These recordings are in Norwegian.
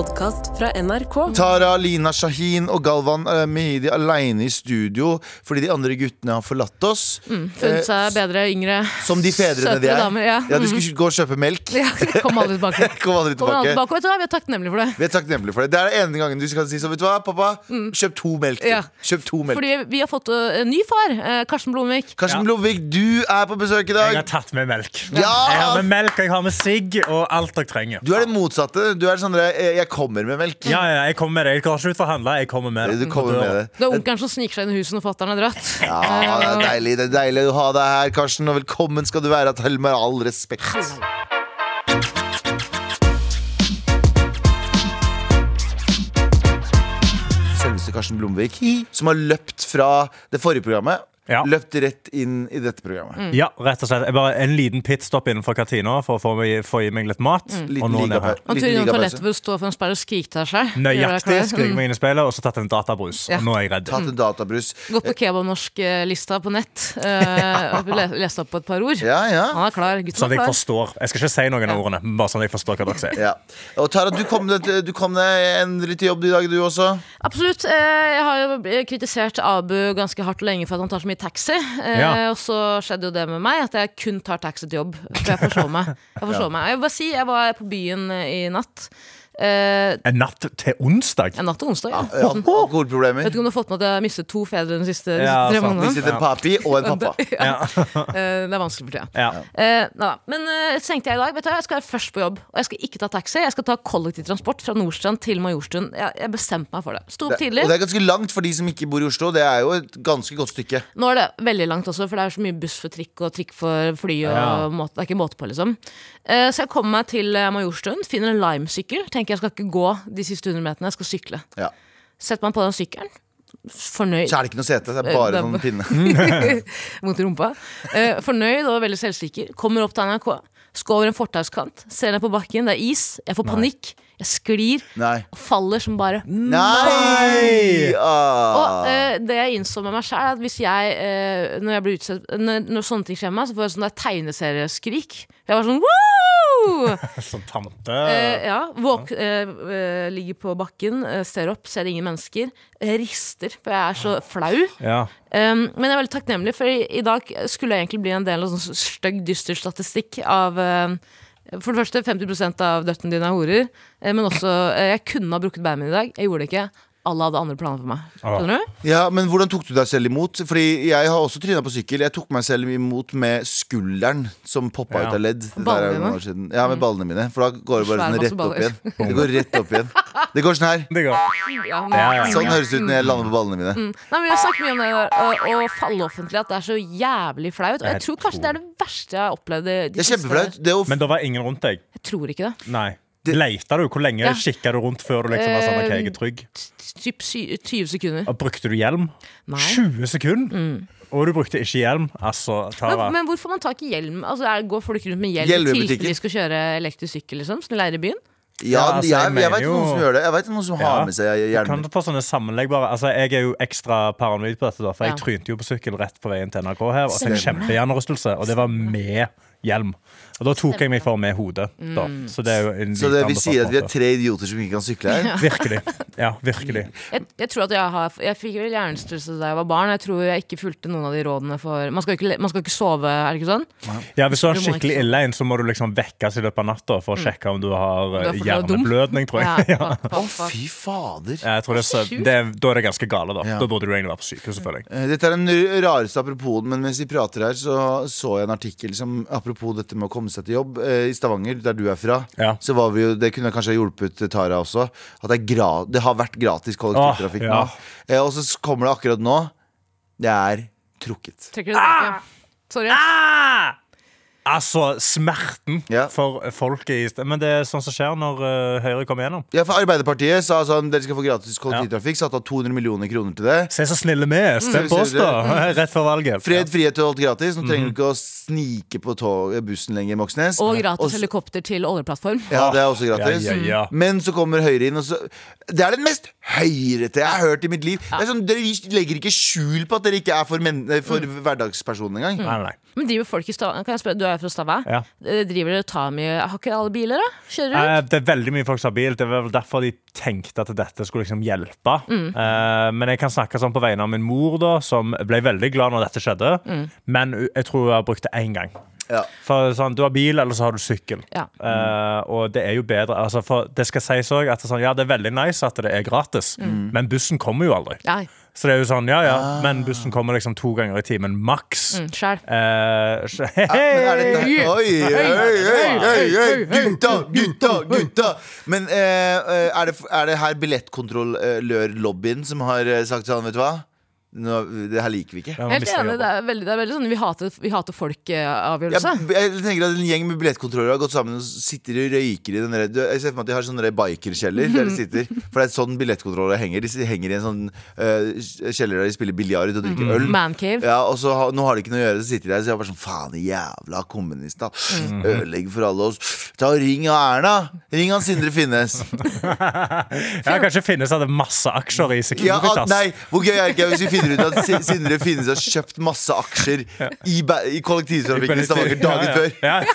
podkast fra NRK. Tara, Lina Shahin og Galvan eh, Mehidi alene i studio fordi de andre guttene har forlatt oss. Funnet seg bedre, yngre, Som de fedrene søtere de er. damer. Ja. Ja, de skulle gå og kjøpe melk. Ja, Kom aldri tilbake. Kom aldri aldri tilbake. tilbake. Vet du hva, Vi er takknemlige for det. Vi er takknemlige for det. Det er den ene gangen du skal si sånn, vet du hva, pappa, kjøp to melk. til. Mm. Ja. Kjøp to melk. Fordi vi har fått uh, en ny far. eh, Karsten Blomvik. Karsten Ja. Blomvik, du er på besøk i dag. Jeg har tatt med melk. Ja! Jeg har med melk, jeg har med sigg og alt dere trenger. Du er det motsatte. Du er sånn der, eh, jeg kommer med melk. Ja, ja, jeg kommer med det. Jeg går ikke ut for handle. Jeg kommer med det. Du kommer med det. Det er onkelen som sniker seg inn i huset når fatter'n er dratt. Ja, det er deilig det er deilig å ha deg her, Karsten, og velkommen skal du være til med all respekt. Selveste Karsten Blomvik, som har løpt fra det forrige programmet. Ja. Løpt rett inn i dette programmet. Ja, rett og slett. Jeg bare En liten pitstop innenfor kantina for å få, meg, få i meg litt mat. Mm. Og nå ned her. Og liten tur innom toalettet hvor du står foran speilet og skriker til deg selv. Nøyaktig. Skriker meg inn i speilet, og så tatt en databrus. Ja. Og nå er jeg redd. Tatt en databrus. Mm. Gått på kebabnorsk-lista på nett. Uh, le lest opp på et par ord. Ja, ja. Han er klar. Gutten Sånn at jeg klar. forstår. Jeg skal ikke si noen av ordene, bare sånn at jeg forstår hva dere sier. ja. Og Tara, du kom, deg, du kom deg endelig til jobb i dag, du også. Absolutt. Eh, Jeg har jo kritisert Abu ganske hardt og lenge for at han tar så mye taxi. Eh, Ja. Og så skjedde jo det med meg, at jeg kun tar taxi til jobb. For jeg forså meg. Jeg, forså meg. jeg vil bare si, jeg var på byen eh, i natt. Eh, En natt til onsdag? en natt til onsdag. Ja. Ja, alkoholproblemer. Vet ikke om du har fått med at jeg har mistet to fedre de siste, Ja, tre månedene? Mistet en papi og en pappa. Ja. Eh, det er vanskelig for tida. ja. Eh. Men eh, så tenkte jeg i dag vet du, jeg skal være først på jobb. Og jeg skal ikke ta taxi. Jeg skal ta kollektivtransport fra Nordstrand til Majorstuen. Jeg, jeg bestemte meg for det. Sto opp Det, tidlig. og det er ganske langt for de som ikke bor i Oslo. Det er jo et ganske godt stykke. Nå er det veldig langt også, for det er så mye buss for trikk og trikk for fly. Og Ja. måte, det er ikke måte på, liksom. Eh, så jeg kommer meg til eh, Majorstuen, finner en Lime-sykkel. Tenker jeg skal ikke gå de siste 100 meterne, jeg skal sykle. Ja. Setter meg på den sykkelen. Fornøyd. Så er det ikke noe sete. Det er Eh, bare det er sånn pinne. Mot rumpa. Eh, fornøyd og veldig selvsikker. Kommer opp til NRK. Skal over en fortauskant. Ser ned på bakken, det er is. Jeg får panikk. Jeg sklir Nei. og faller som bare Nei! Og Ah. eh, det jeg innså med meg selv er at hvis jeg, eh, når, jeg blir utsatt, når, når sånne ting skjer med meg, så får jeg sånn der tegneserieskrik. Jeg var sånn Woo! Som tante Eh, ja, våk, eh, eh, ligger på bakken, eh, ser opp, ser ingen mennesker. Rister, for jeg er så flau. Ja. Um, men jeg er veldig takknemlig, for i, i dag skulle jeg egentlig bli en del av sånn stygg, dyster statistikk av eh, For det første, 50% av døttene dine er horer. eh, men også eh, Jeg kunne ha brukket beinet mitt i dag. Jeg gjorde det ikke. Alle hadde andre planer for meg. Skjønner du? Ja, men Hvordan tok du deg selv imot? Fordi Jeg har også tryna på sykkel. Jeg tok meg selv imot med skulderen som poppa Ja. ut av ledd. Det Ballene der er jo noen år siden. Ja, med ballene mine. For da går det bare Svær sånn masse rett opp baller. igjen. Det går rett opp igjen Det går sånn her. Det går. Ja, men, Ja, ja. Sånn høres det ut når jeg lander på ballene mine. Nei, men Vi har snakket mye om det der, å, å falle offentlig, at det er så jævlig flaut. Og jeg Jeg tror kanskje det er det verste jeg har opplevd. De, de Det er siste- kjempeflaut. Det er jo Men det var ingen rundt deg? Jeg tror ikke det. Nei. Det- Leita du? Hvor lenge Ja. kikka du rundt før du liksom var sånn OK, jeg er trygg? Typ 20 sekunder. Og brukte du hjelm? Nei. 20 sekunder? Og du brukte ikke hjelm? Altså, Tara. Men, men hvor får man tak i hjelm? Altså, er, Går folk rundt med hjelm i tilfelle de skal kjøre elektrisk sykkel? liksom, som de leier i byen? Ja, Ja, altså, jeg, jeg jeg, vet noen som gjør det. Jeg vet noen som har Ja. med seg Kan hjelm. du få sånne sammenleggbare Altså, Jeg er jo ekstra paranoid på dette, da, for jeg trynte jo på sykkel rett på veien til NRK her. Og fikk kjempehjernerystelse, og det var med hjelm. Og da tok jeg meg for med hodet. Da. Så det er jo en Så det lite vi sier at vi er tre idioter som ikke kan sykle her? Ja. Virkelig. Ja, virkelig. Jeg, jeg tror at jeg har Jeg fikk vel hjernerystelse da jeg var barn. Jeg tror jeg ikke fulgte noen av de rådene for Man skal ikke, man skal ikke sove, er det ikke sånn? Ja, Hvis du har skikkelig ille en, så må du liksom vekkes i løpet av natta for å sjekke om du har eh, er hjerneblødning, tror jeg. Å, Ja. fuck, fy fader. Jeg tror det så, det, da er det ganske gale, da. Ja. Da burde du egentlig være på sykehus, selvfølgelig. Eh, Dette er den rareste apropos, men mens vi prater her, så så jeg en artikkel som apropos dette med å komme seg til jobb. Eh, I Stavanger, der du er fra, Ja. så var vi jo Det kunne kanskje ha hjulpet Tara også. At det, er gra det har vært gratis kollektivtrafikk Åh, ja. nå. Eh, Og så kommer det akkurat nå. Det er trukket. Trekker du det tilbake? Sorry. Ah! Altså, smerten Ja. for folket i Men det er sånn som skjer når uh, Høyre kommer gjennom. Ja, for Arbeiderpartiet sa sånn dere skal få gratis kollektivtrafikk. Satte av 200 millioner kroner til det. Se så snille vi er! Stem på oss, da! Rett før valget. Fred, frihet og alt gratis. Nå trenger du ikke å snike på tog, bussen lenger, Moxnes. Og gratis Og helikopter til oljeplattform. Ja, det er også gratis. Ja, ja, ja. Men så kommer Høyre inn, og så Det er den mest høyrete jeg har hørt i mitt liv. Det er sånn, dere legger ikke skjul på at dere ikke er for, for Mm. hverdagspersonen engang. Nei, nei. Men driver folk i Stavanger Jeg er fra Stavanger? Ja. Eh, Driver dere og tar mye Har ikke alle biler, da? Kjører Eh. Det er veldig mye folk som har bil. Det var vel derfor de tenkte at dette skulle liksom hjelpe. Mm. Eh, men jeg kan snakke sånn på vegne av min mor, da, som ble veldig glad når dette skjedde. Mm. Men jeg tror hun har brukt det én gang. Ja. For sånn, Du har bil, eller så har du sykkel. Ja. Eh, og det er jo bedre altså, For det skal sies òg at sånn, ja, det er veldig nice at det er gratis, Mm. men bussen kommer jo aldri. Nei. Så det er jo sånn, ja ja, men bussen kommer liksom to ganger i timen maks. Mm, Sjæl. Eh, er! Oi, oi, oi, oi, oi, gutta, gutta, gutta! Men eh, eh, er, det, er det her billettkontrollør-lobbyen som har eh, sagt sånn, vet du hva? Nå, det her liker vi ikke. Helt enig. Det er veldig, det er veldig sånn vi hater, vi hater folk-avgjørelse. jeg tenker at En gjeng med billettkontroller har gått sammen og sitter og røyker i den der, Jeg ser for meg at de har sånne bikerkjeller der de sitter. For det er sånn billettkontroller henger. De henger i en sånn uh, kjeller der de spiller biljard og drikker øl. Mancave. Ja, og så Nå har de ikke noe å gjøre, så sitter de der så jeg bare sånn Faen, jævla kommunist, da. Ødelegg for alle oss. Ta og Ring av Erna! Ring han Sindre Finnes. Ja, kanskje finnes hadde masse aksjer i Ja, nei, Hvor gøy er det ikke hvis vi finner ut at Sindre Finnes har kjøpt masse aksjer i, i kollektivtrafikken i Stavanger dagen før? Ja, ja.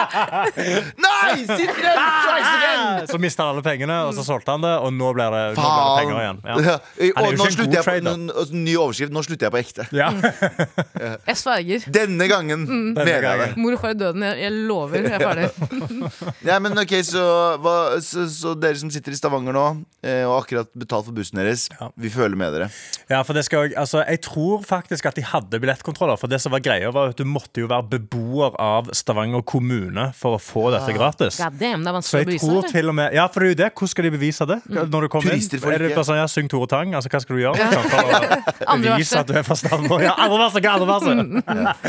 Nei! Sindre! Tries again! Så mista han alle pengene, og så solgte han det, og nå blir det, nå blir det penger igjen. Ja. Ja. Han er Og jo nå ikke en slutter god jeg på n- Ny overskrift. Nå slutter jeg på ekte. Ja. Jeg sverger. Denne gangen mener jeg det. Mor og far er døden. Jeg, jeg lover. Jeg er ferdig. Ja, men ok, så, hva, så, så dere som sitter i Stavanger nå, eh, og akkurat betalt for bussen deres, vi føler med dere. Ja, for det skal jeg, altså, jeg tror faktisk at de hadde billettkontroller. For det som var greia var at Du måtte jo være beboer av Stavanger kommune for å få dette gratis. God damn, det er Så vanskelig å jeg bevise. tror eller? til og med Ja, for det er jo det. Hvordan skal de bevise det? Når du kommer Turister inn? Er det bare sånn, ja, Syng Tore Tang? Altså, hva skal du gjøre? Liksom, for å bevise at du er fra Stavanger? Ja, andre verset, hva andre verset?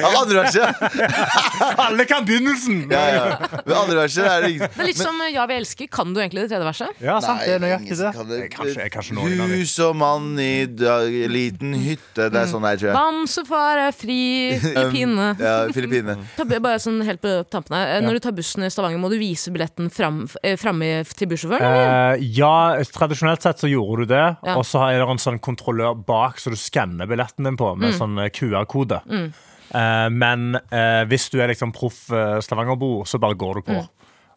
Ja, andre verset! Alle kan begynnelsen! Ja, ja. Men andre verset er det ingen Det er litt som Ja, vi elsker. Kan du egentlig det tredje verset? Ja, sant, det er Nei, nøyaktig det. kan det. Kanskje, kanskje noen av dem. Hus og mann i da- liten hytte. Det er sånn der, tror jeg. Bamsefar er fri Filippine. Ja, Filippine. Bare sånn helt på tampen her. Eh, Når du tar bussen i Stavanger, må du vise billetten fram, eh, framme til bussjåføren? Eh, ja, tradisjonelt sett så gjorde du det. Ja. Og så er det en sånn kontrollør bak, så du skanner billetten din på med sånn eh, QR-kode. Eh, men eh, hvis du er liksom proff Stavangerbo, så bare går du på.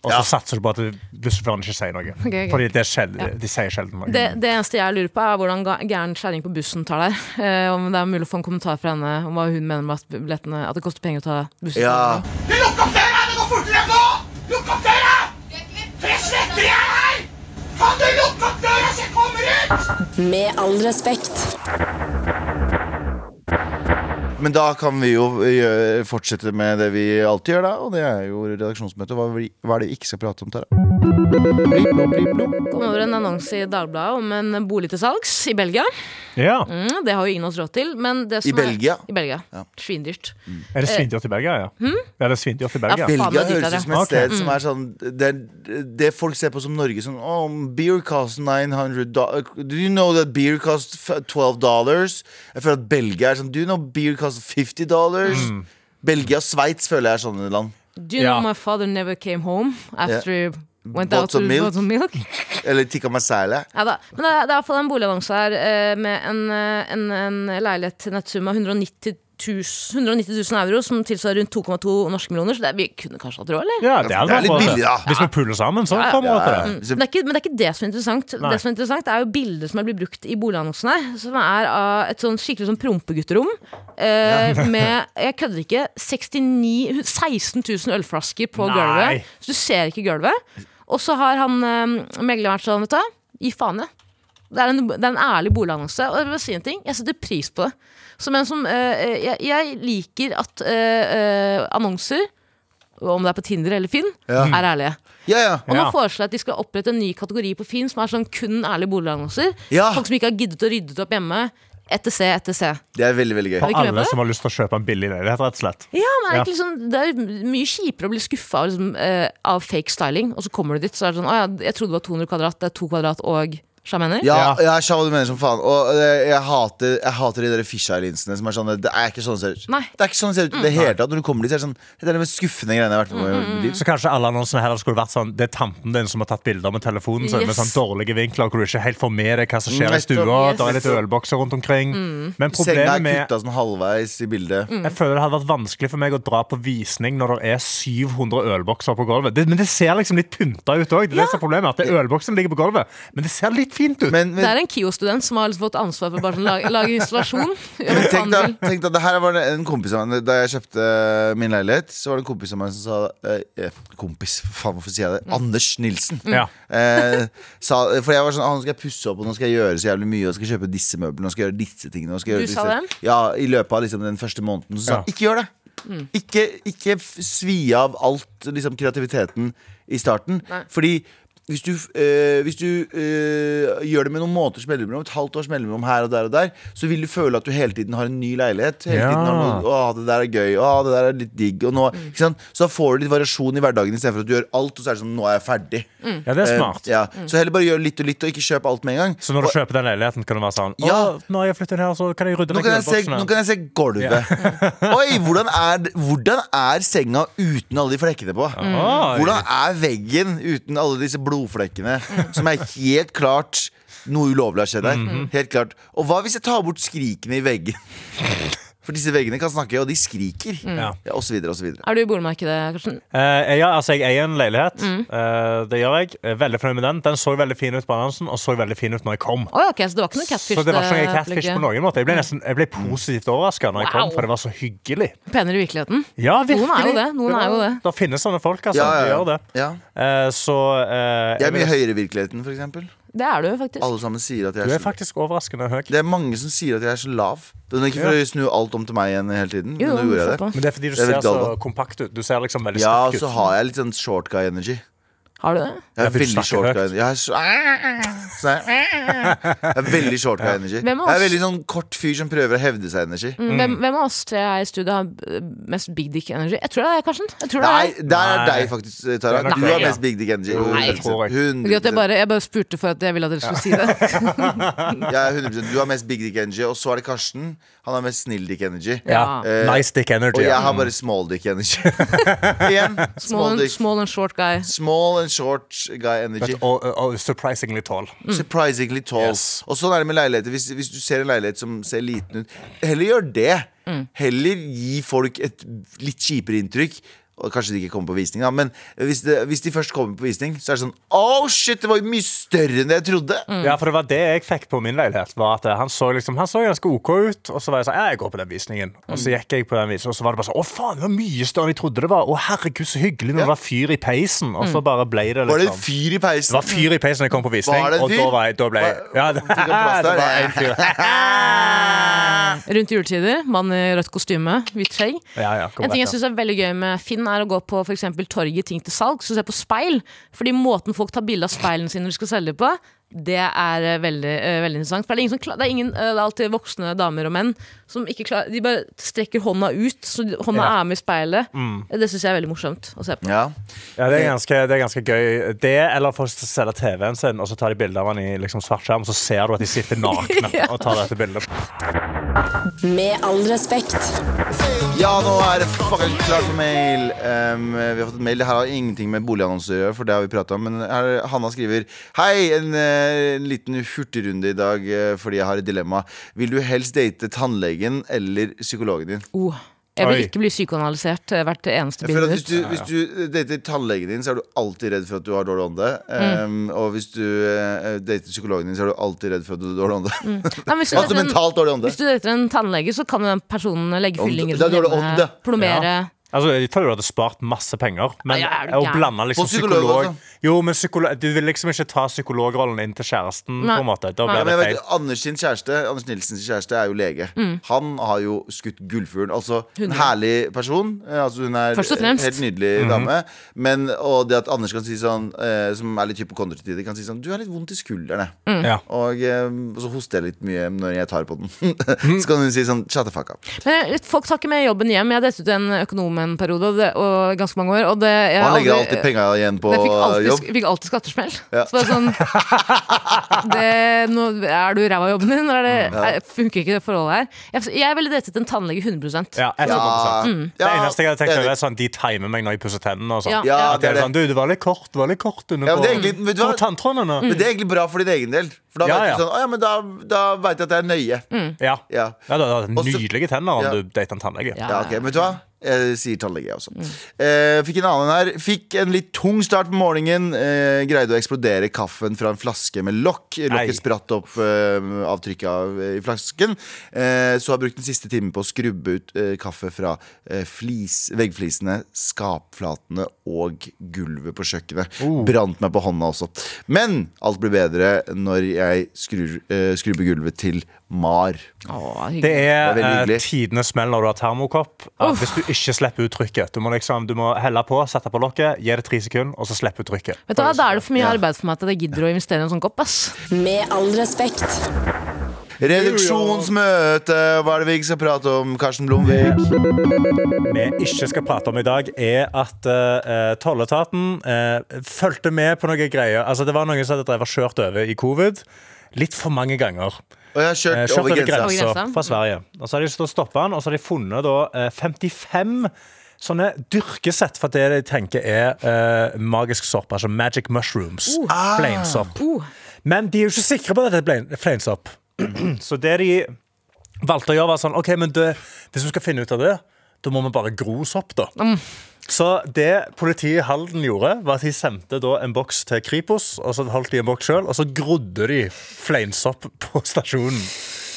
Og så Ja. satser du på at bussjåføren ikke sier noe. Okay, okay. Fordi det er sjeld, de sier sjelden noe. Det, det eneste jeg lurer på, er hvordan gæren kjerring på bussen tar der. Eh, om det er mulig å få en kommentar fra henne om hva hun mener med at, billettene, at det koster penger å ta bussen. Ja. Lukk opp døra! Det går fortere nå! Lukk opp døra! For jeg svetter jeg her! Kan du lukke opp døra så jeg kommer ut? Med all respekt. Men da kan vi jo gjøre, fortsette med det vi alltid gjør, da. Og det er jo redaksjonsmøte. Hva, hva er det vi ikke skal prate om, Tara? Kom over en annonse i Dagbladet om en bolig til salgs i Belgia. Ja. Mm, det har jo ingen av oss råd til. Men det I Belgia? er- Belgia? I Belgia. Ja. Svindyrt. Er det svindyrt i Belgia, ja? Er det svindyrt i Belgia? Ja, Belgia det høres det. ut som et sted som er sånn det, det folk ser på som Norge. Sånn oh, Beer cost 900 do- Do you know that beer cost 12 dollars? Jeg føler at Belgia er sånn Do you know beer cost 50 dollars? Belgia og Sveits føler jeg er sånne land. Do you Ja. know my father never came home after he some milk? bought milk? Eller tikka masala. Ja, da. Men det er, det er i hvert fall en boligannonse her eh, med en, eh, en, en leilighet til nettsum av 190 000, 190 000 euro, som tilsvarer rundt 2,2 norske millioner. Så det, er- vi kunne kanskje hatt råd, eller? Ja, det er, Det er litt billig, da. Hvis vi puller sammen, så Ja, ja. får vi til det. Mm. Men, det ikke, men det er ikke det som er interessant. Nei. Det som er interessant er jo bildet som er blitt brukt i boligannonsene. Som er av et sånn skikkelig sånn prompegutterom. Eh, med, jeg kødder ikke, 69, 16 000 ølflasker på Nei. gulvet. Så du ser ikke gulvet. Og så har han eh, megleren vært sånn, vet du gi faen i. Det er, en, det er en ærlig boligannonse, og jeg vil si en ting, jeg setter pris på det. Som en som eh, jeg, jeg liker at eh, eh, annonser, om det er på Tinder eller Finn, Ja. er ærlige. Ja, ja. Og nå Ja. foreslår jeg at de skal opprette en ny kategori på Finn som er sånn kun ærlige boligannonser. Ja. Folk som ikke har giddet å rydde opp hjemme. ETC, ETC. Det er veldig, veldig gøy. På Alle som har lyst til å kjøpe en billig leilighet, rett og slett. Ja, men er Ja. liksom, det er mye kjipere å bli skuffa liksom, eh, av fake styling, og så kommer du dit, så er det sånn Å ja, jeg trodde det var 200 kvadrat, det er to kvadrat og Sjamener? Ja, Ja. du mener som faen. Og eh, jeg hater, jeg hater de der fisheye-linsene som er sånn Det er ikke sånn det ser ut. Nei. Det er ikke sånn det ser ut i det hele tatt. Når du kommer dit, så er det sånn Det er den mest skuffende greiene jeg har vært med på Mm, mitt. Så kanskje alle annonsene heller skulle vært sånn Det er tanten din som har tatt bilder med telefonen sin, med sånn dårlige vinkler hvor du ikke helt får med deg hva som skjer i stua. Yes. Det er litt ølbokser rundt omkring. Men Senga problemet er med kutta sånn halvveis i bildet. Mm. Jeg føler det hadde vært vanskelig for meg å dra på visning når det er 700 ølbokser på gulvet. Det, men det ser liksom litt pynta ut òg. Det er det som er problemet. At det er ølboksene ligger på gulvet. Men det ser litt fint ut. Men, Det er en KIO-student som har fått ansvar for bare sånn, lage, lage installasjon. Gjøre tenk da, tenk da, det her var en kompis av meg Da jeg kjøpte min leilighet, så var det en kompis av meg som sa eh, eh, Kompis, faen, hvorfor sier jeg det? Anders Nilsen. Mm. Eh, sa, for jeg var sånn, ah, nå skal jeg pusse opp Og nå skal jeg gjøre så jævlig mye Og skal kjøpe disse møblene Og skal gjøre disse tingene og skal Du gjøre sa disse. det? Ja, i løpet av liksom, den første måneden Så sa han, Ja. ikke gjør det ikke, ikke svi av alt liksom, kreativiteten i starten Nei. Fordi hvis du, øh, hvis du øh, gjør det med noen måneders mellomrom, et halvt års mellomrom her og der og der, så vil du føle at du hele tiden har en ny leilighet. Hele Ja. tiden har noe, Å, det der er gøy. Å, det der er litt digg. Og nå, ikke sant? Så da får du litt variasjon i hverdagen istedenfor at du gjør alt, og så er det sånn Nå er jeg ferdig. Ja, det er smart. Eh, ja. Så heller bare gjør litt og litt, og ikke kjøp alt med en gang. Så når du kjøper den leiligheten, kan du være sånn Ja. nå har jeg flyttet inn her, så kan jeg rydde Nå vekk kan, jeg se, nå kan jeg se gulvet. Oi, hvordan er, hvordan er senga uten alle de flekkene på? Mm. Hvordan er veggen uten alle disse blodflekkene? Som er helt klart noe ulovlig har skjedd her. Helt klart Og hva hvis jeg tar bort skrikene i veggen? For disse veggene kan snakke, og de skriker. Ja. Ja, og så videre og så videre. Er du i boligmarkedet, Karsten? Eh, ja, altså Jeg eier en leilighet. Eh, det gjør jeg. Veldig fornøyd med den. Den så veldig fin ut på annonsen, og så veldig fin ut når jeg kom. Å ja, ok, Så det var ikke noe catfish? Så det var ikke noe catfish på noen måte. Jeg ble, nesten, jeg ble positivt overraska når jeg kom, for det var så hyggelig. Penere i virkeligheten? Ja, virkelig. Noen er jo det, noen er jo det. Det finnes sånne folk, altså. De gjør det. ja. Eh, så eh, Jeg er mye høyere i virkeligheten, for eksempel. Det er du faktisk. Alle sammen sier at jeg Du er er så faktisk overraskende høy. Det er mange som sier at jeg er så lav. Det er ikke for å snu alt om til meg igjen hele tiden. Jo, men nå gjorde jeg det. Men det er fordi du Det er ser så kompakt ut. Du ser liksom veldig Ja, sterk så ut. har jeg litt sånn short guy energy. Har du det? Jeg er veldig short guy energy. Jeg er, så, sånn her. jeg er veldig short guy energy. Hvem av Jeg er oss- veldig sånn kort fyr som prøver å hevde seg energy. Mm. Hvem, hvem av oss tre her i studio har eh, mest big dick energy? Jeg tror det er Karsten. Jeg tror det Nei, er der er Nei. deg faktisk, Tara. Det er nok Du har ja. mest big dick energy. Nei. Det tror jeg. Det er gøy at jeg, bare, jeg bare spurte for at jeg ville at dere skulle si det. Jeg er 100% Du har mest big dick energy, og så er det Karsten. Han har mest snill dick energy. Ja. Eh, Nice dick energy. Og jeg har bare small dick energy. Igjen. Small Small dick. small and short guy. Small and short guy energy. But, og, og surprisingly tall. Surprisingly tall. Yes. Og sånn er det med leiligheter. Hvis, hvis du ser en leilighet som ser liten ut, heller gjør det. Heller gi folk et litt kjipere inntrykk. Og kanskje de ikke kommer på visning, da men hvis, det, hvis de først kommer på visning, så er det sånn Oh shit, det var jo mye større enn jeg trodde! Ja, for det var det jeg fikk på min leilighet. Var at Han så liksom, han så ganske OK ut, og så var jeg sånn Ja, jeg går på den visningen. Og så gikk jeg på den visningen, og så var det bare sånn Å, faen, det var mye større enn jeg trodde det var. Å, herregud, så hyggelig når det var fyr i peisen. Og så bare ble det Var det liksom fyr i peisen? Det var fyr i peisen da jeg kom på visning, Var det en og da, var jeg, da ble jeg Ja, det, det var en fyr. Rundt juletider, mann i rødt kostyme, hvitt skjegg. Ja, ja, En ting jeg syns er veldig gøy med Finn, er å gå på eksempel torget ting til salg, så se på speil. Fordi måten folk tar bilde av speilene sine når de skal selge på, det er eh, veldig, eh, veldig interessant. For det er, ingen som klar, det, er ingen, eh, det er alltid voksne damer og menn som ikke klarer De bare strekker hånda ut, så de- hånda Ja. er med i speilet. Det syns jeg er veldig morsomt å se på. Ja. Ja, det er, ganske, det er ganske gøy. Det, eller folk selger TV-en sin, og så tar de bilde av den i liksom svart skjerm, og så ser du at de sitter nakne Ja. og tar dette bildet. Med all respekt. ja, nå er det fucking klart for mail. Um, vi har fått et mail. Det her har ingenting med boligannonser å gjøre, for det har vi prata om. Men her, Hanna skriver Hei, en, eh, en liten hurtigrunde i dag eh, fordi jeg har et dilemma. Vil du helst date tannlegen eller psykologen din? Oh, jeg vil ikke bli psykoanalysert eh, hvert eneste bilde. hvis du, hvis du dater tannlegen din, så er du alltid redd for at du har dårlig ånde. Um, og hvis du uh, dater psykologen din, så er du alltid redd for at du har dårlig ånde. Nei, altså en, mentalt dårlig ånde. hvis du dater en tannlege, så kan jo den personen legge fyllinger er hjemme, plombere Altså, Jeg tror du hadde spart masse penger. Men Ja, ja, å blande liksom psykolog psykolog. Jo, men psykolog, Du vil liksom ikke ta psykologrollen inn til kjæresten. Nei. på en måte Da Nei. Ja, det feil. vet, Anders sin kjæreste Anders Nilsens kjæreste er jo lege. Han har jo skutt gullfuglen. Altså en herlig person. Eh, Altså, hun er en helt nydelig helt nydelig dame. Men, og det at Anders kan si sånn, eh, som er litt hypokonder til tider, kan si sånn Du har litt vondt i skuldrene. Ja. Og, eh, så hoster jeg litt mye når jeg tar på den. så kan hun si sånn Shut the fuck up. Men folk tar ikke med jobben hjem. Jeg har delt ut en en periode, og, det, og ganske mange år. Og det, jeg Og han legger aldri- alltid penga igjen på fikk alltid, jobb. fikk alltid skattesmell. Ja. Så det er sånn det, nå, Er du ræva i jobben din, eller er det, er, funker ikke det forholdet her? Jeg, jeg ville datet en tannlege 100 Ja, 100%. Ja. Mm. Det eneste jeg hadde tenkt over, er sånn de timer meg når jeg pusser tennene. og sånn. Ja, Ja, ja. At det er sånn, du, det var litt kort, det var litt kort under Ja, men det er på, egentlig- vet på tanntrådene. Men det er egentlig bra for din egen del. For da Ja, vet du sånn, ja, men da, da vet jeg at det er nøye. Ja. Ja. Ja, du har nydelige tenner om Ja. du dater en tannlege. Ja. Ja, ok, men vet du hva? Jeg sier tannlege, også. Mm. Eh, fikk en annen her. Fikk en litt tung start på morgenen. Eh, greide å eksplodere kaffen fra en flaske med lokk. Lokket spratt opp eh, av trykket av, i flasken. Eh, så har brukt den siste timen på å skrubbe ut eh, kaffe fra eh, flis, veggflisene, skapflatene og gulvet på kjøkkenet. Brant meg på hånda også. Men alt blir bedre når jeg skrur, eh, skrubber gulvet til Mar. Åh, Det er, Det er eh, tidenes smell når du har termokopp. At hvis du ikke slipper ut trykket Du må liksom, du må helle på, sette på lokket, gi det tre sekunder, og så slippe ut trykket. Vet du hva, Da er det for mye Ja. arbeid for meg at jeg gidder å investere i en sånn kopp. ass Med all respekt. Reduksjonsmøte, hva er det vi ikke skal prate om? Karsten Blomvik. vi ikke skal prate om i dag, er at uh, tolletaten uh, fulgte med på noe greier. Altså, det var noen som hadde drevet kjørt over i covid litt for mange ganger. Og jeg har Eh, kjørt kjørt over over grensa. Fra Sverige. Og så har de stoppa den, og så har de funnet da, eh, 55 sånne dyrkesett for det de tenker er eh, magisk sopp, altså magic mushrooms. Fleinsopp. Uh. Men de er jo ikke sikre på at det er fleinsopp. Så det de valgte å gjøre, var sånn OK, men det, hvis vi skal finne ut av det, da må vi bare gro sopp, da. Så det politiet i Halden gjorde, var at de sendte da en boks til Kripos, og så holdt de en boks sjøl, og så grodde de fleinsopp på stasjonen.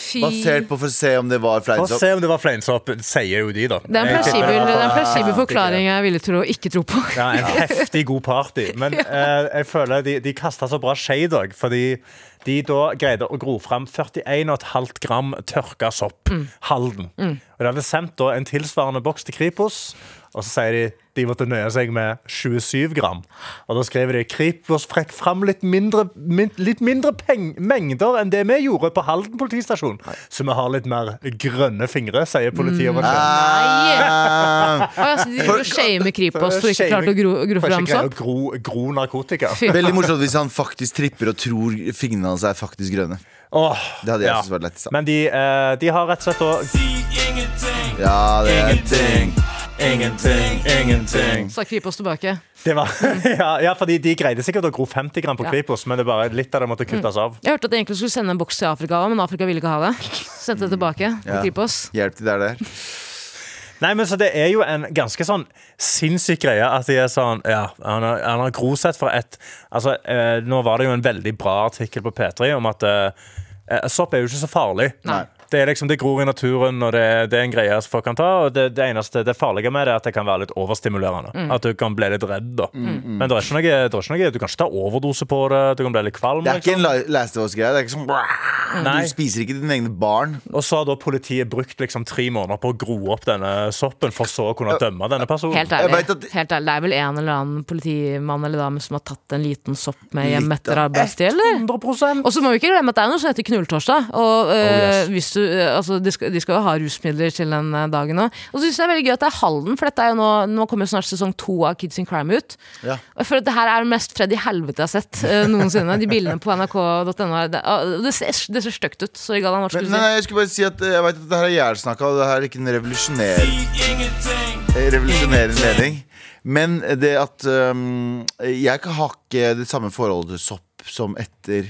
Basert på for å se om det var fleinsopp? For å se om det var fleinsopp, sier jo de, da. Det er en plausibel forklaring jeg ville tro, ikke tro på. Ja, en heftig god party. Men eh, jeg føler de, de kasta så bra shade òg, fordi de da greide å gro fram 41,5 gram tørka sopp. Halden. Og de hadde sendt da en tilsvarende boks til Kripos, og så sier de de måtte nøye seg med 27 gram. Og da skriver de Kripos frekk fram litt mindre, min, litt mindre peng, mengder enn det vi gjorde på Halden politistasjon. Så vi har litt mer grønne fingre, sier politiet. Mm. Nei! Altså, de driver og shamer Kripos for ikke klarte å gro, gro fram sopp. å gro, gro narkotika. Veldig morsomt hvis han faktisk tripper og tror fingrene hans er faktisk grønne. Åh, Det hadde jeg ja. syntes var lettest. da. Men de, eh, de har rett og slett da Ja, det er ingenting. Ingenting, ingenting. Sa Kripos tilbake. Det var, ja, ja, fordi de greide sikkert å gro 50 gram på Ja. Kripos, men det bare litt av det måtte kuttes av. Jeg hørte at de egentlig skulle sende en boks til Afrika men Afrika ville ikke ha det. Sendte det tilbake til Ja. Kripos. Hjelp til der der. Nei, men så Det er jo en ganske sånn sinnssyk greie at de er sånn Ja, han har, han har grosett for et Altså, eh, Nå var det jo en veldig bra artikkel på P3 om at eh, eh, sopp er jo ikke så farlig. Nei. Det er liksom, det gror i naturen, og det, det er en greie som folk kan ta. Og det, det eneste det farlige med det er at det kan være litt overstimulerende. Mm. At du kan bli litt redd. da Men det er, ikke noe, det er ikke noe Du kan ikke ta overdose på det. Du kan bli litt kvalm. Det er ikke liksom. en La- Last of Us-greie. Det er ikke sånn Nei. Du spiser ikke dine egne barn. Og så har da politiet brukt liksom tre måneder på å gro opp denne soppen, for så å kunne dømme denne personen. Helt ærlig. at- Helt ærlig. Det er vel en eller annen politimann eller dame som har tatt en liten sopp med hjem etter av- arbeidstid, eller? Og så må vi ikke glemme at det er noe som heter knulltorsdag. Og øh, Oh, yes. hvis du, øh, altså, de, skal, de skal jo ha rusmidler til den øh, dagen òg. Og så syns jeg det er veldig gøy at det er Halden, for dette er jo nå, nå kommer jo snart sesong to av Kids in Crime ut. Ja. Og jeg føler at det her er det mest Freddy helvete jeg har sett uh, noensinne. De bildene på nrk.no. Det, det, ser, det ser stygt ut. Sorry, Galvan. Hva skulle nei, du si? nei, jeg skulle bare si at eh, Jeg vet at det her er jævlsnakka, og det her er ikke en revolusjoner eh, revolusjonerende mening. Men det at um, Jeg har ikke det samme forholdet til sopp som etter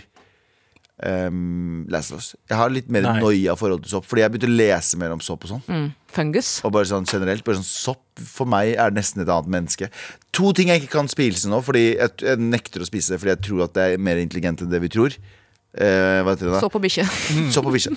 um, Last of Us. Jeg har litt mer Nei. noia forhold til sopp, fordi jeg begynte å lese mer om sopp og sånn. Mm, fungus. Og bare sånn generelt bare sånn Sopp for meg er nesten et annet menneske. To ting jeg ikke kan spise nå, fordi jeg, jeg nekter å spise det fordi jeg tror at det er mer intelligent enn det vi tror. Eh, hva heter det da? Så på bikkje. Sopp og bikkje.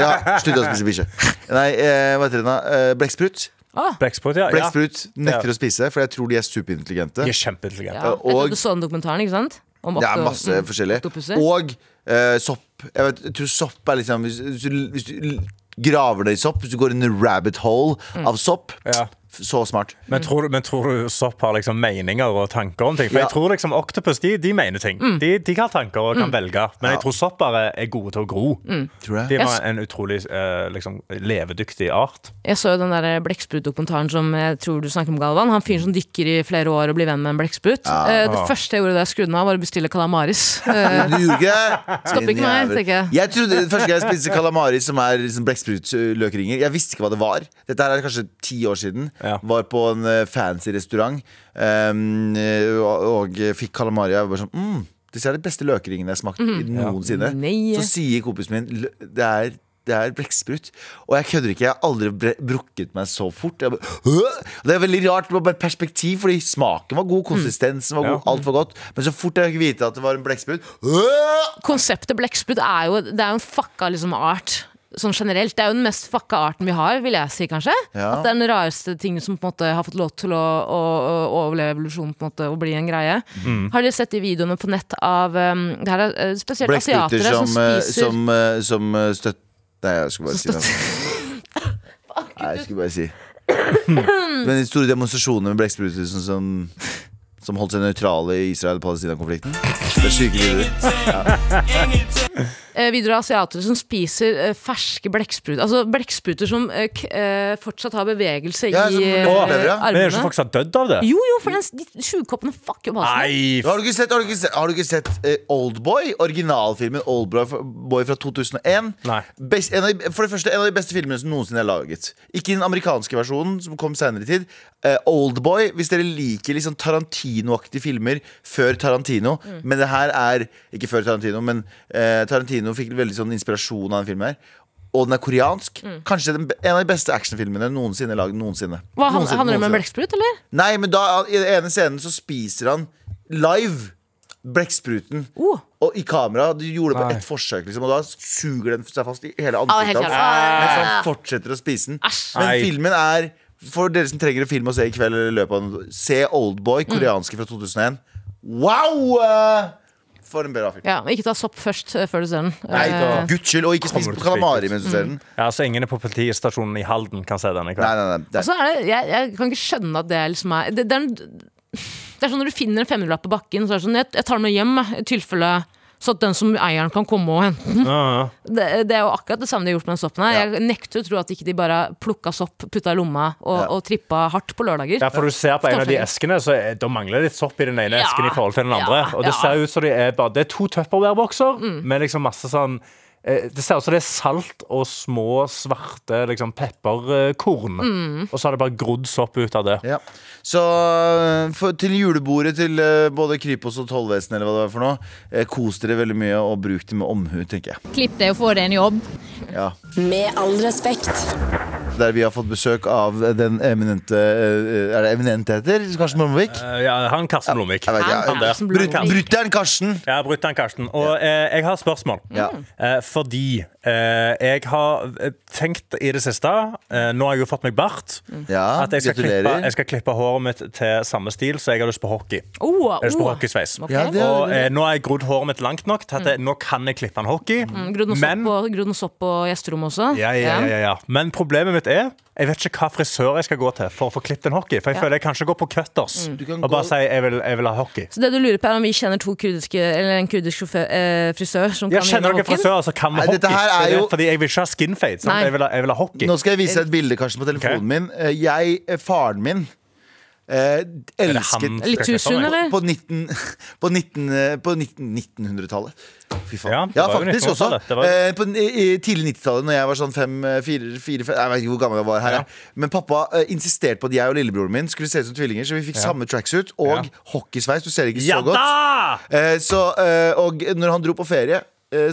Ja, slutt å spise bikkje. Nei, eh, hva heter det da? Eh, Blekksprut. Ah, Blekksprut, ja. Blekksprut nekter Ja. å spise, for jeg tror de er superintelligente. De er kjempeintelligente. ja. Jeg tror trodde du så den dokumentaren, ikke sant? Om Det er okto- masse mm, forskjellig. oktopuser. Og eh, sopp. Jeg, vet, jeg tror sopp er liksom Hvis, hvis, du, hvis du graver deg i sopp, hvis du går inn i rabbit hole Mm. av sopp Ja. Så smart. Men tror, du- men tror du sopp har liksom meninger og tanker om ting? For Ja. jeg tror liksom Octopus de, de mener ting. De, de har tanker og kan velge. Men jeg tror sopp bare er gode til å gro. Mm. De var en utrolig eh, liksom, levedyktig art. Jeg så jo den der blekksprutdokumentaren som jeg tror du snakker om, Galvan. Han fyren som dykker i flere år og blir venn med en blekksprut. Eh, det første jeg gjorde da jeg skrudde den av, var å bestille calamaris. Eh, ikke? Stopper ikke meg, tenker jeg. Jeg trodde Første gang jeg spiste calamaris som er liksom blekksprutløkringer Jeg visste ikke hva det var. Dette her er kanskje ti år siden. Ja. Var på en eh, fancy restaurant um, og, og fikk calamari. Jeg var sånn mm, Disse er de beste løkringene jeg har smakt mm. noensinne. Nei. Så sier kompisen min det er det er blekksprut. Og jeg kødder ikke. Jeg har aldri brukket meg så fort. Bare, det er veldig rart. Bare perspektiv, fordi smaken var god, konsistensen var god, Ja. alt var godt. Men så fort jeg fikk vite at det var en blekksprut Konseptet blekksprut er jo Det er jo en fucka liksom art. Sånn generelt, Det er jo den mest fucka arten vi har, vil jeg si. kanskje Ja. At det er den rareste tingen som på en måte har fått lov til å, å, å overleve evolusjonen på en måte og bli en greie. Har dere sett de videoene på nett av um, Det her er eh, spesielt asiatere som, som, eh, spiser som, eh, som støtt... Nei, jeg skulle bare si det. Nei, jeg skulle bare si Men de store demonstrasjonene med blekkspruter sånn som, som holdt seg nøytrale i Israel-Palestina-konflikten. Det er syke videoer. eh, Videre asiatere som spiser eh, ferske blekkspruter. Altså blekkspruter som eh, fortsatt har bevegelse Ja, i som eh, overlever, ja. Men er det ikke armene. folk som har dødd av det? Jo, jo, for den, de sjukoppene fucker jo halsen. Har du ikke sett, har du ikke sett, har du ikke sett eh, Oldboy? Originalfilmen Oldboy fra, 2001. Nei. Best, en av, de- for det første, en av de beste filmene som noensinne er laget. Ikke den amerikanske versjonen, som kom senere i tid. Eh, Oldboy, hvis dere liker liksom Tarantino-aktige filmer før Tarantino Men det her er ikke før Tarantino, men eh, Tarantino fikk veldig sånn inspirasjon av den filmen her. Og den er koreansk. Kanskje den, en av de beste actionfilmene noensinne laget. Noensinne. Hva, han, Noensinne, handler det om en blekksprut, eller? Nei, men da, i den ene scenen så spiser han live blekkspruten. Uh. Og i kamera. Du gjorde det på Nei. ett forsøk, liksom, og da suger den seg fast i hele Ah, ansiktet hans. Ah, Mens han fortsetter å spise den. Asch. Men Nei. filmen er For dere som trenger en film å se i kveld, eller i løpet av se Oldboy, koreanske fra 2001. Wow! eh, For en bra film. Ja, men Ikke ta sopp først eh, før du ser den. Nei, Eh, for guds skyld. Og ikke spis Kommer du til å calamari mens du ser den. Ja, så ingen på politistasjonen i Halden kan se den i Nei, kveld. nei, nei. Det Og så er det, jeg, jeg kan ikke skjønne at det er liksom er, det, det, er, en- det er sånn når du finner en femmerlapp på bakken, så er det sånn Jeg, jeg tar den med hjem, jeg, i tilfelle så at den som eieren kan komme og hente den. Ja, ja. Det, det er jo akkurat det samme de har gjort med den soppen her. Ja. Jeg nekter å tro at ikke de bare plukka sopp, putta i lomma og, Ja. og trippa hardt på lørdager. Ja, for du ser på en av de eskene, så da mangler det litt sopp i den ene Ja, esken i forhold til den andre. ja, Og det ser ut som de er bare Det er to Tupperware-bokser med liksom masse sånn det ser ut som det er salt og små, svarte liksom, pepperkorn. Og så har det bare grodd sopp ut av det. Ja. Så øh, for, til julebordet til øh, både Kripos og tollvesenet, eller hva det var for noe, eh, kos dere veldig mye og bruk det med omhu, tenker jeg. Klipp deg og få deg en jobb. Ja. Med all respekt. Der vi har fått besøk av den eminente øh, Er det eminent heter? Karsten Blomvik? Eh, ja, han Karsten Blomvik. Ja. Karsten Brut- Blomvik. Karsten! Ja, Brutter'n Karsten. Og eh, jeg har spørsmål. Ja. Eh, fordi eh, jeg har eh, tenkt i det siste eh, Nå har jeg jo fått meg bart. ja, At jeg skal, klippe, jeg skal klippe håret mitt til samme stil, så jeg har lyst på hockey. Oh, Jeg har lyst på oh. hockeysveis. Okay. Ja, det- Og eh, nå har jeg grodd håret mitt langt nok til at jeg, nå kan jeg klippe en hockey. Mm, Grodd noe Men, sopp på- grodd noe sopp på gjesterommet også? ja, ja, ja, ja, ja. Men problemet mitt er jeg vet ikke hva frisør jeg skal gå til for å få klippet en hockey. For jeg Ja. føler jeg kanskje går på Cutters mm. kan og bare gå- si jeg vil, jeg vil ha hockey. Så det du lurer på er om vi kjenner to kurdiske Eller en kurdisk sjåfør, eh, frisør som Jeg kan kjenner dere hockeyen? frisører som kan med hockey. er jo- fordi jeg vil ikke ha skinfade. fade Jeg, vil ha, jeg vil ha hockey. Nå skal jeg vise deg et bilde Karsten, på telefonen okay. min. Eh, Jeg, eh, faren min, eh, Er det elsket han- Litt too eller? på, 19, på, 19, eh, på 19, 1900-tallet. Fy faen. Ja, Ja, faktisk også. var- Eh, på i, tidlig 90-tallet, når jeg var sånn fem, eh, fire, fire fem, Jeg vet ikke hvor gammel jeg var her. Ja. Men pappa eh, insisterte på at jeg og lillebroren min skulle se ut som tvillinger, så vi fikk samme tracksuit og Ja. hockeysveis. Du ser ikke så Ja godt. Eh, så, eh, og når han dro på ferie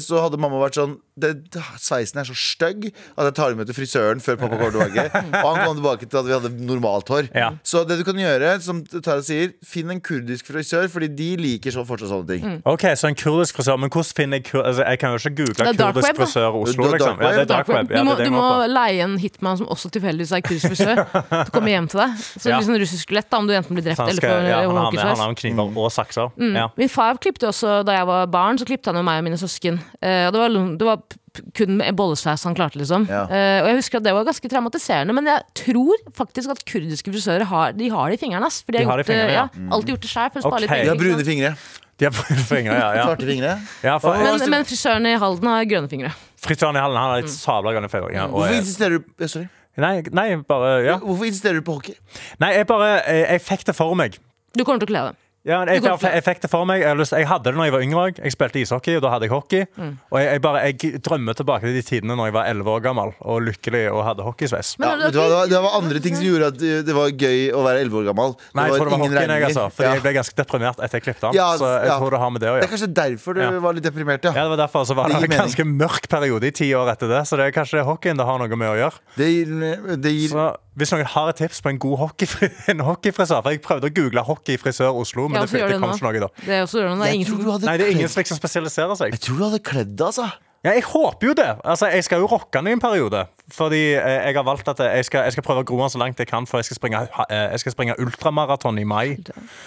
så hadde mamma vært sånn det, Sveisen er så stygg at jeg tar med til frisøren før pappa kommer tilbake. Og han kom tilbake til at vi hadde normalt hår. Ja. Så det du kan gjøre, som Tara sier, finn en kurdisk frisør, Fordi de liker så fortsatt sånne ting. Ok, Så en kurdisk frisør. Men hvordan finner jeg kur altså, Jeg kan jo ikke google kurdisk web, frisør Oslo. Liksom. Ja, det er dark web. Du må, du må leie en hitman som også tilfeldigvis er kurdisk frisør, til å komme hjem til deg. Så Ja. liksom russisk skulett da, om du enten blir drept Sanske, eller får ja, han, har med, han har med kniver og sakser. Ja. Min far klippte også da jeg var barn, så klippte han jo meg og mine søsken. Eh, og det var, det var kun med bollesveis han klarte, liksom. Ja. Uh, og jeg husker at det var ganske traumatiserende, men jeg tror faktisk at kurdiske frisører har, de har det i fingrene. ass, For de har, De gjort, det- fingrene, ja. ja, alltid gjort det sjøl for å spare Ok. litt De har brune fingre. De har brune fingre, ja. ja. Svarte fingre. ja for, Men, men frisøren i Halden har grønne fingre. Frisøren i Halden har litt sabla grønne fingre. Ja, og Hvorfor insisterer du Sorry. nei, nei, bare ja. Hvorfor insisterer du på hockey? Nei, jeg bare Jeg, jeg fikk det for meg. Du kommer til å kle deg. Ja, jeg, jeg, jeg fikk det for meg. Jeg, lyst, jeg hadde det når jeg var yngre òg. Jeg spilte ishockey, og da hadde jeg hockey. Mm. Og jeg, jeg, bare, jeg drømmer tilbake til de tidene når jeg var 11 år gammel og lykkelig og hadde hockeysveis. Ja, det, var, det var andre ting som gjorde at uh, det var gøy å være 11 år gammel. Nei, jeg tror det var ingen hockeyen, jeg, altså. Fordi Ja. jeg ble ganske deprimert etter jeg klippet den. Ja, så jeg ja. tror det har med det å gjøre. Det er kanskje derfor du Ja. var litt deprimert, ja. Ja, det var derfor så var Det det, en mening. ganske mørk periode i ti år etter det. Så det er kanskje hockeyen det har noe med å gjøre. Det gir, det gir Så hvis noen har et tips på en god hockeyfri, en hockeyfrisør For jeg prøvde å google hockeyfrisør Oslo, men Ja, det, det det kom ikke noe da. Det er også det, det er hadde Nei, det er ingen som liksom spesialiserer seg. Jeg tror du hadde kledd deg, altså. Ja, jeg håper jo det. Altså, jeg skal jo rocke den i en periode. Fordi eh, jeg har valgt at jeg skal, jeg skal prøve å gro den så langt jeg kan, for jeg skal springe, eh, jeg skal springe ultramaraton i mai.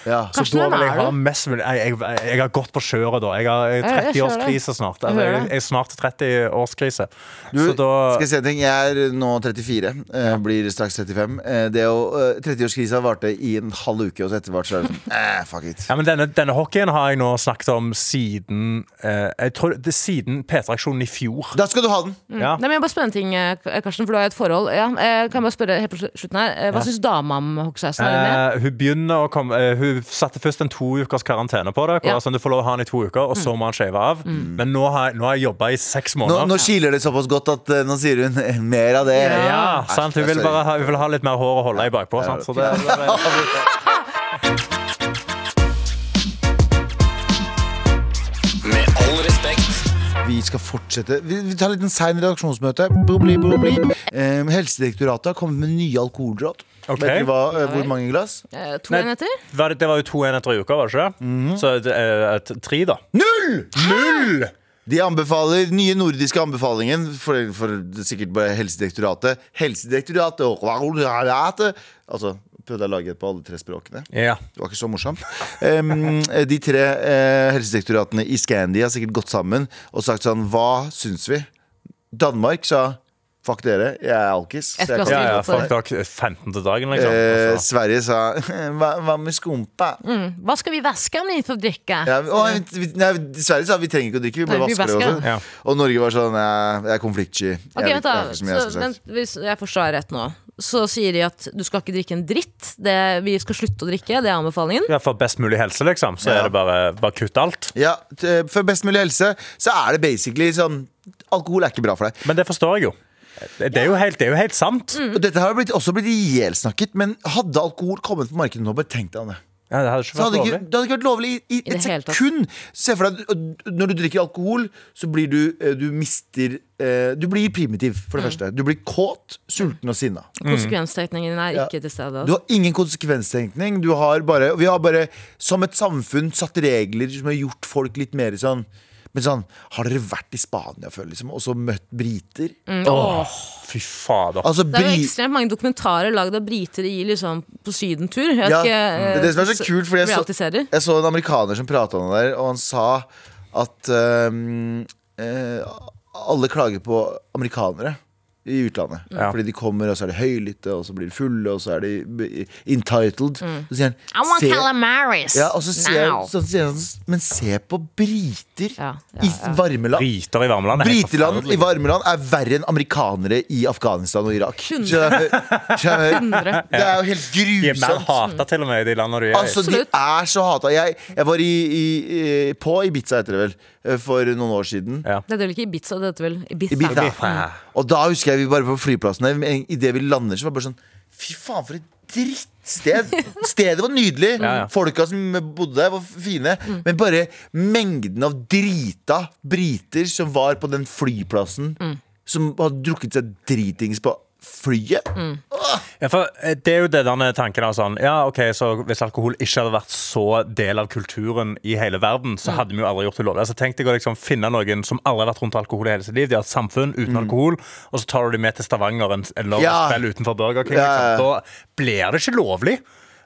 Ja. Så Karsten, da vil jeg ha mest mulig jeg, jeg, jeg har gått på kjøret da. Jeg har jeg ser 30-årskrise snart. Jeg Altså, jeg, jeg er snart 30-årskrise. Du, Så da skal jeg si en ting? Jeg er nå 34, eh, blir straks 35. Eh, det å, eh, 30-årskrisa varte i en halv uke, og så etter hvert så er det sånn eh, Fuck it. ja, men denne, denne hockeyen har jeg nå snakket om siden eh, Jeg tror det er siden P3-aksjonen i fjor. Da skal du ha den. Ja. Nei, men jeg bare spørre en ting, eh, Karsten, for du har jo et forhold. Ja, eh, kan jeg bare spørre helt på slutten her Hva Hva syns dama om med? Eh, hun begynner å komme eh, Hun satte først en to ukers karantene på det. Ja. Sånn, du får lov å ha den i to uker, og så må han shave av. Men nå har, nå har jeg jobba i seks måneder. nå kiler det såpass godt at eh, nå sier hun eh, mer av det. Ja. ja, sant? Hun vil bare ha, hun vil ha litt mer hår å holde i bakpå. Sant? Så det, Med Vi skal fortsette. Vi, vi tar en liten sein redaksjonsmøte. Bli, bli, bli. Eh, Helsedirektoratet har kommet med nye alkoholråd. Ok. Vet du hva, eh, hvor mange glass? Eh, to Nei. enheter? var det, det var jo to enheter i uka, var det ikke det? Mhm. Så det er et, tre, da. Null! Null! De anbefaler nye nordiske anbefalingen for, for sikkert bare Helsedirektoratet. Helsedirektoratet og Altså, prøvde jeg å lage det på alle tre språkene. Ja. Det var ikke så morsomt. Um, de tre uh, helsedirektoratene i Scandi har sikkert gått sammen og sagt sånn Hva syns vi? Danmark sa fuck dere, jeg er alkis. Jeg kan- Ja, ja, fuck dere 15 til dagen, liksom. Eh, Altså. Sverige sa hva, hva med skumpa? Hva skal vi vaske den i for å drikke? Ja, og, vi, nei, Sverige sa vi trenger ikke å drikke, vi bare vasker det også. Ja. Og Norge var sånn jeg, jeg er konfliktsky. Jeg, Ok, jeg, jeg, jeg sagt. Hvis jeg forstår rett nå, så sier de at du skal ikke drikke en dritt. Det, vi skal slutte å drikke, det er anbefalingen. Ja, for best mulig helse, liksom. Så Ja. er det bare, bare kutt alt. Ja, for best mulig helse så er det basically sånn Alkohol er ikke bra for deg. Men det forstår jeg jo. Det er jo helt, det er jo helt sant. Mm. Dette har blitt, også blitt ihjelsnakket, men hadde alkohol kommet på markedet nå, bare tenk deg om det. Ja, det hadde ikke Så vært hadde ikke, lovlig. det hadde ikke vært lovlig i, i det et hele tatt. sekund. Se for deg at når du drikker alkohol, så blir du eh, Du mister eh, Du blir primitiv, for Mm. det første. Du blir kåt, sulten og sinna. Konsekvenstenkningen er Ja. ikke til stede. Du har ingen konsekvenstenkning. Du har bare, vi har bare som et samfunn satt regler som har gjort folk litt mer sånn men sånn, Har dere vært i Spania før, liksom, og så møtt briter? Åh, fy fader. Altså, Det er jo ekstremt mange dokumentarer lagd av briter i liksom på sydentur. Jeg Ja, ikke, det er det som er så kult, fordi jeg så- Jeg så en amerikaner som prata om det der, og han sa at um, uh, alle klager på amerikanere i utlandet. Ja. Fordi de kommer, og så er de høylytte, og så blir de fulle, og så er de entitled. entitled. Så sier han I want "Se- calamaris ja, og så sier, now. så sier han Men se på briter Ja, ja, i varmeland. Briter i varmeland er Briteland i varmeland er verre enn amerikanere i Afghanistan og Irak. Hundre. Skjønner du? Skjønner du? Hundre. Det er jo helt grusomt. De er mer hata til og med i de landene du er i. Altså, de er så hata. Jeg, jeg var i, i, i, på Ibiza, heter det vel, for noen år siden. Ja. Det er vel ikke Ibiza, det heter vel Ibiza. Ibiza. Ibiza. Og da husker jeg vi bare på flyplassen Idet vi lander, så var det bare sånn Fy faen, for et drittsted! Stedet var nydelig. Ja, ja. Folka som bodde der, var fine. Men bare mengden av drita briter som var på den flyplassen, som hadde drukket seg dritings på flyet. Ja, for eh, det er jo det denne tanken av sånn Ja, ok, så hvis alkohol ikke hadde vært så del av kulturen i hele verden, så hadde vi jo aldri gjort det lovlig. Altså Tenk deg å liksom finne noen som aldri har vært rundt alkohol i hele sitt liv. De har et samfunn uten alkohol, og så tar du dem med til Stavanger en, eller Ja. spill utenfor Burger King. Ja, ja, ja. Liksom. Da blir det ikke lovlig.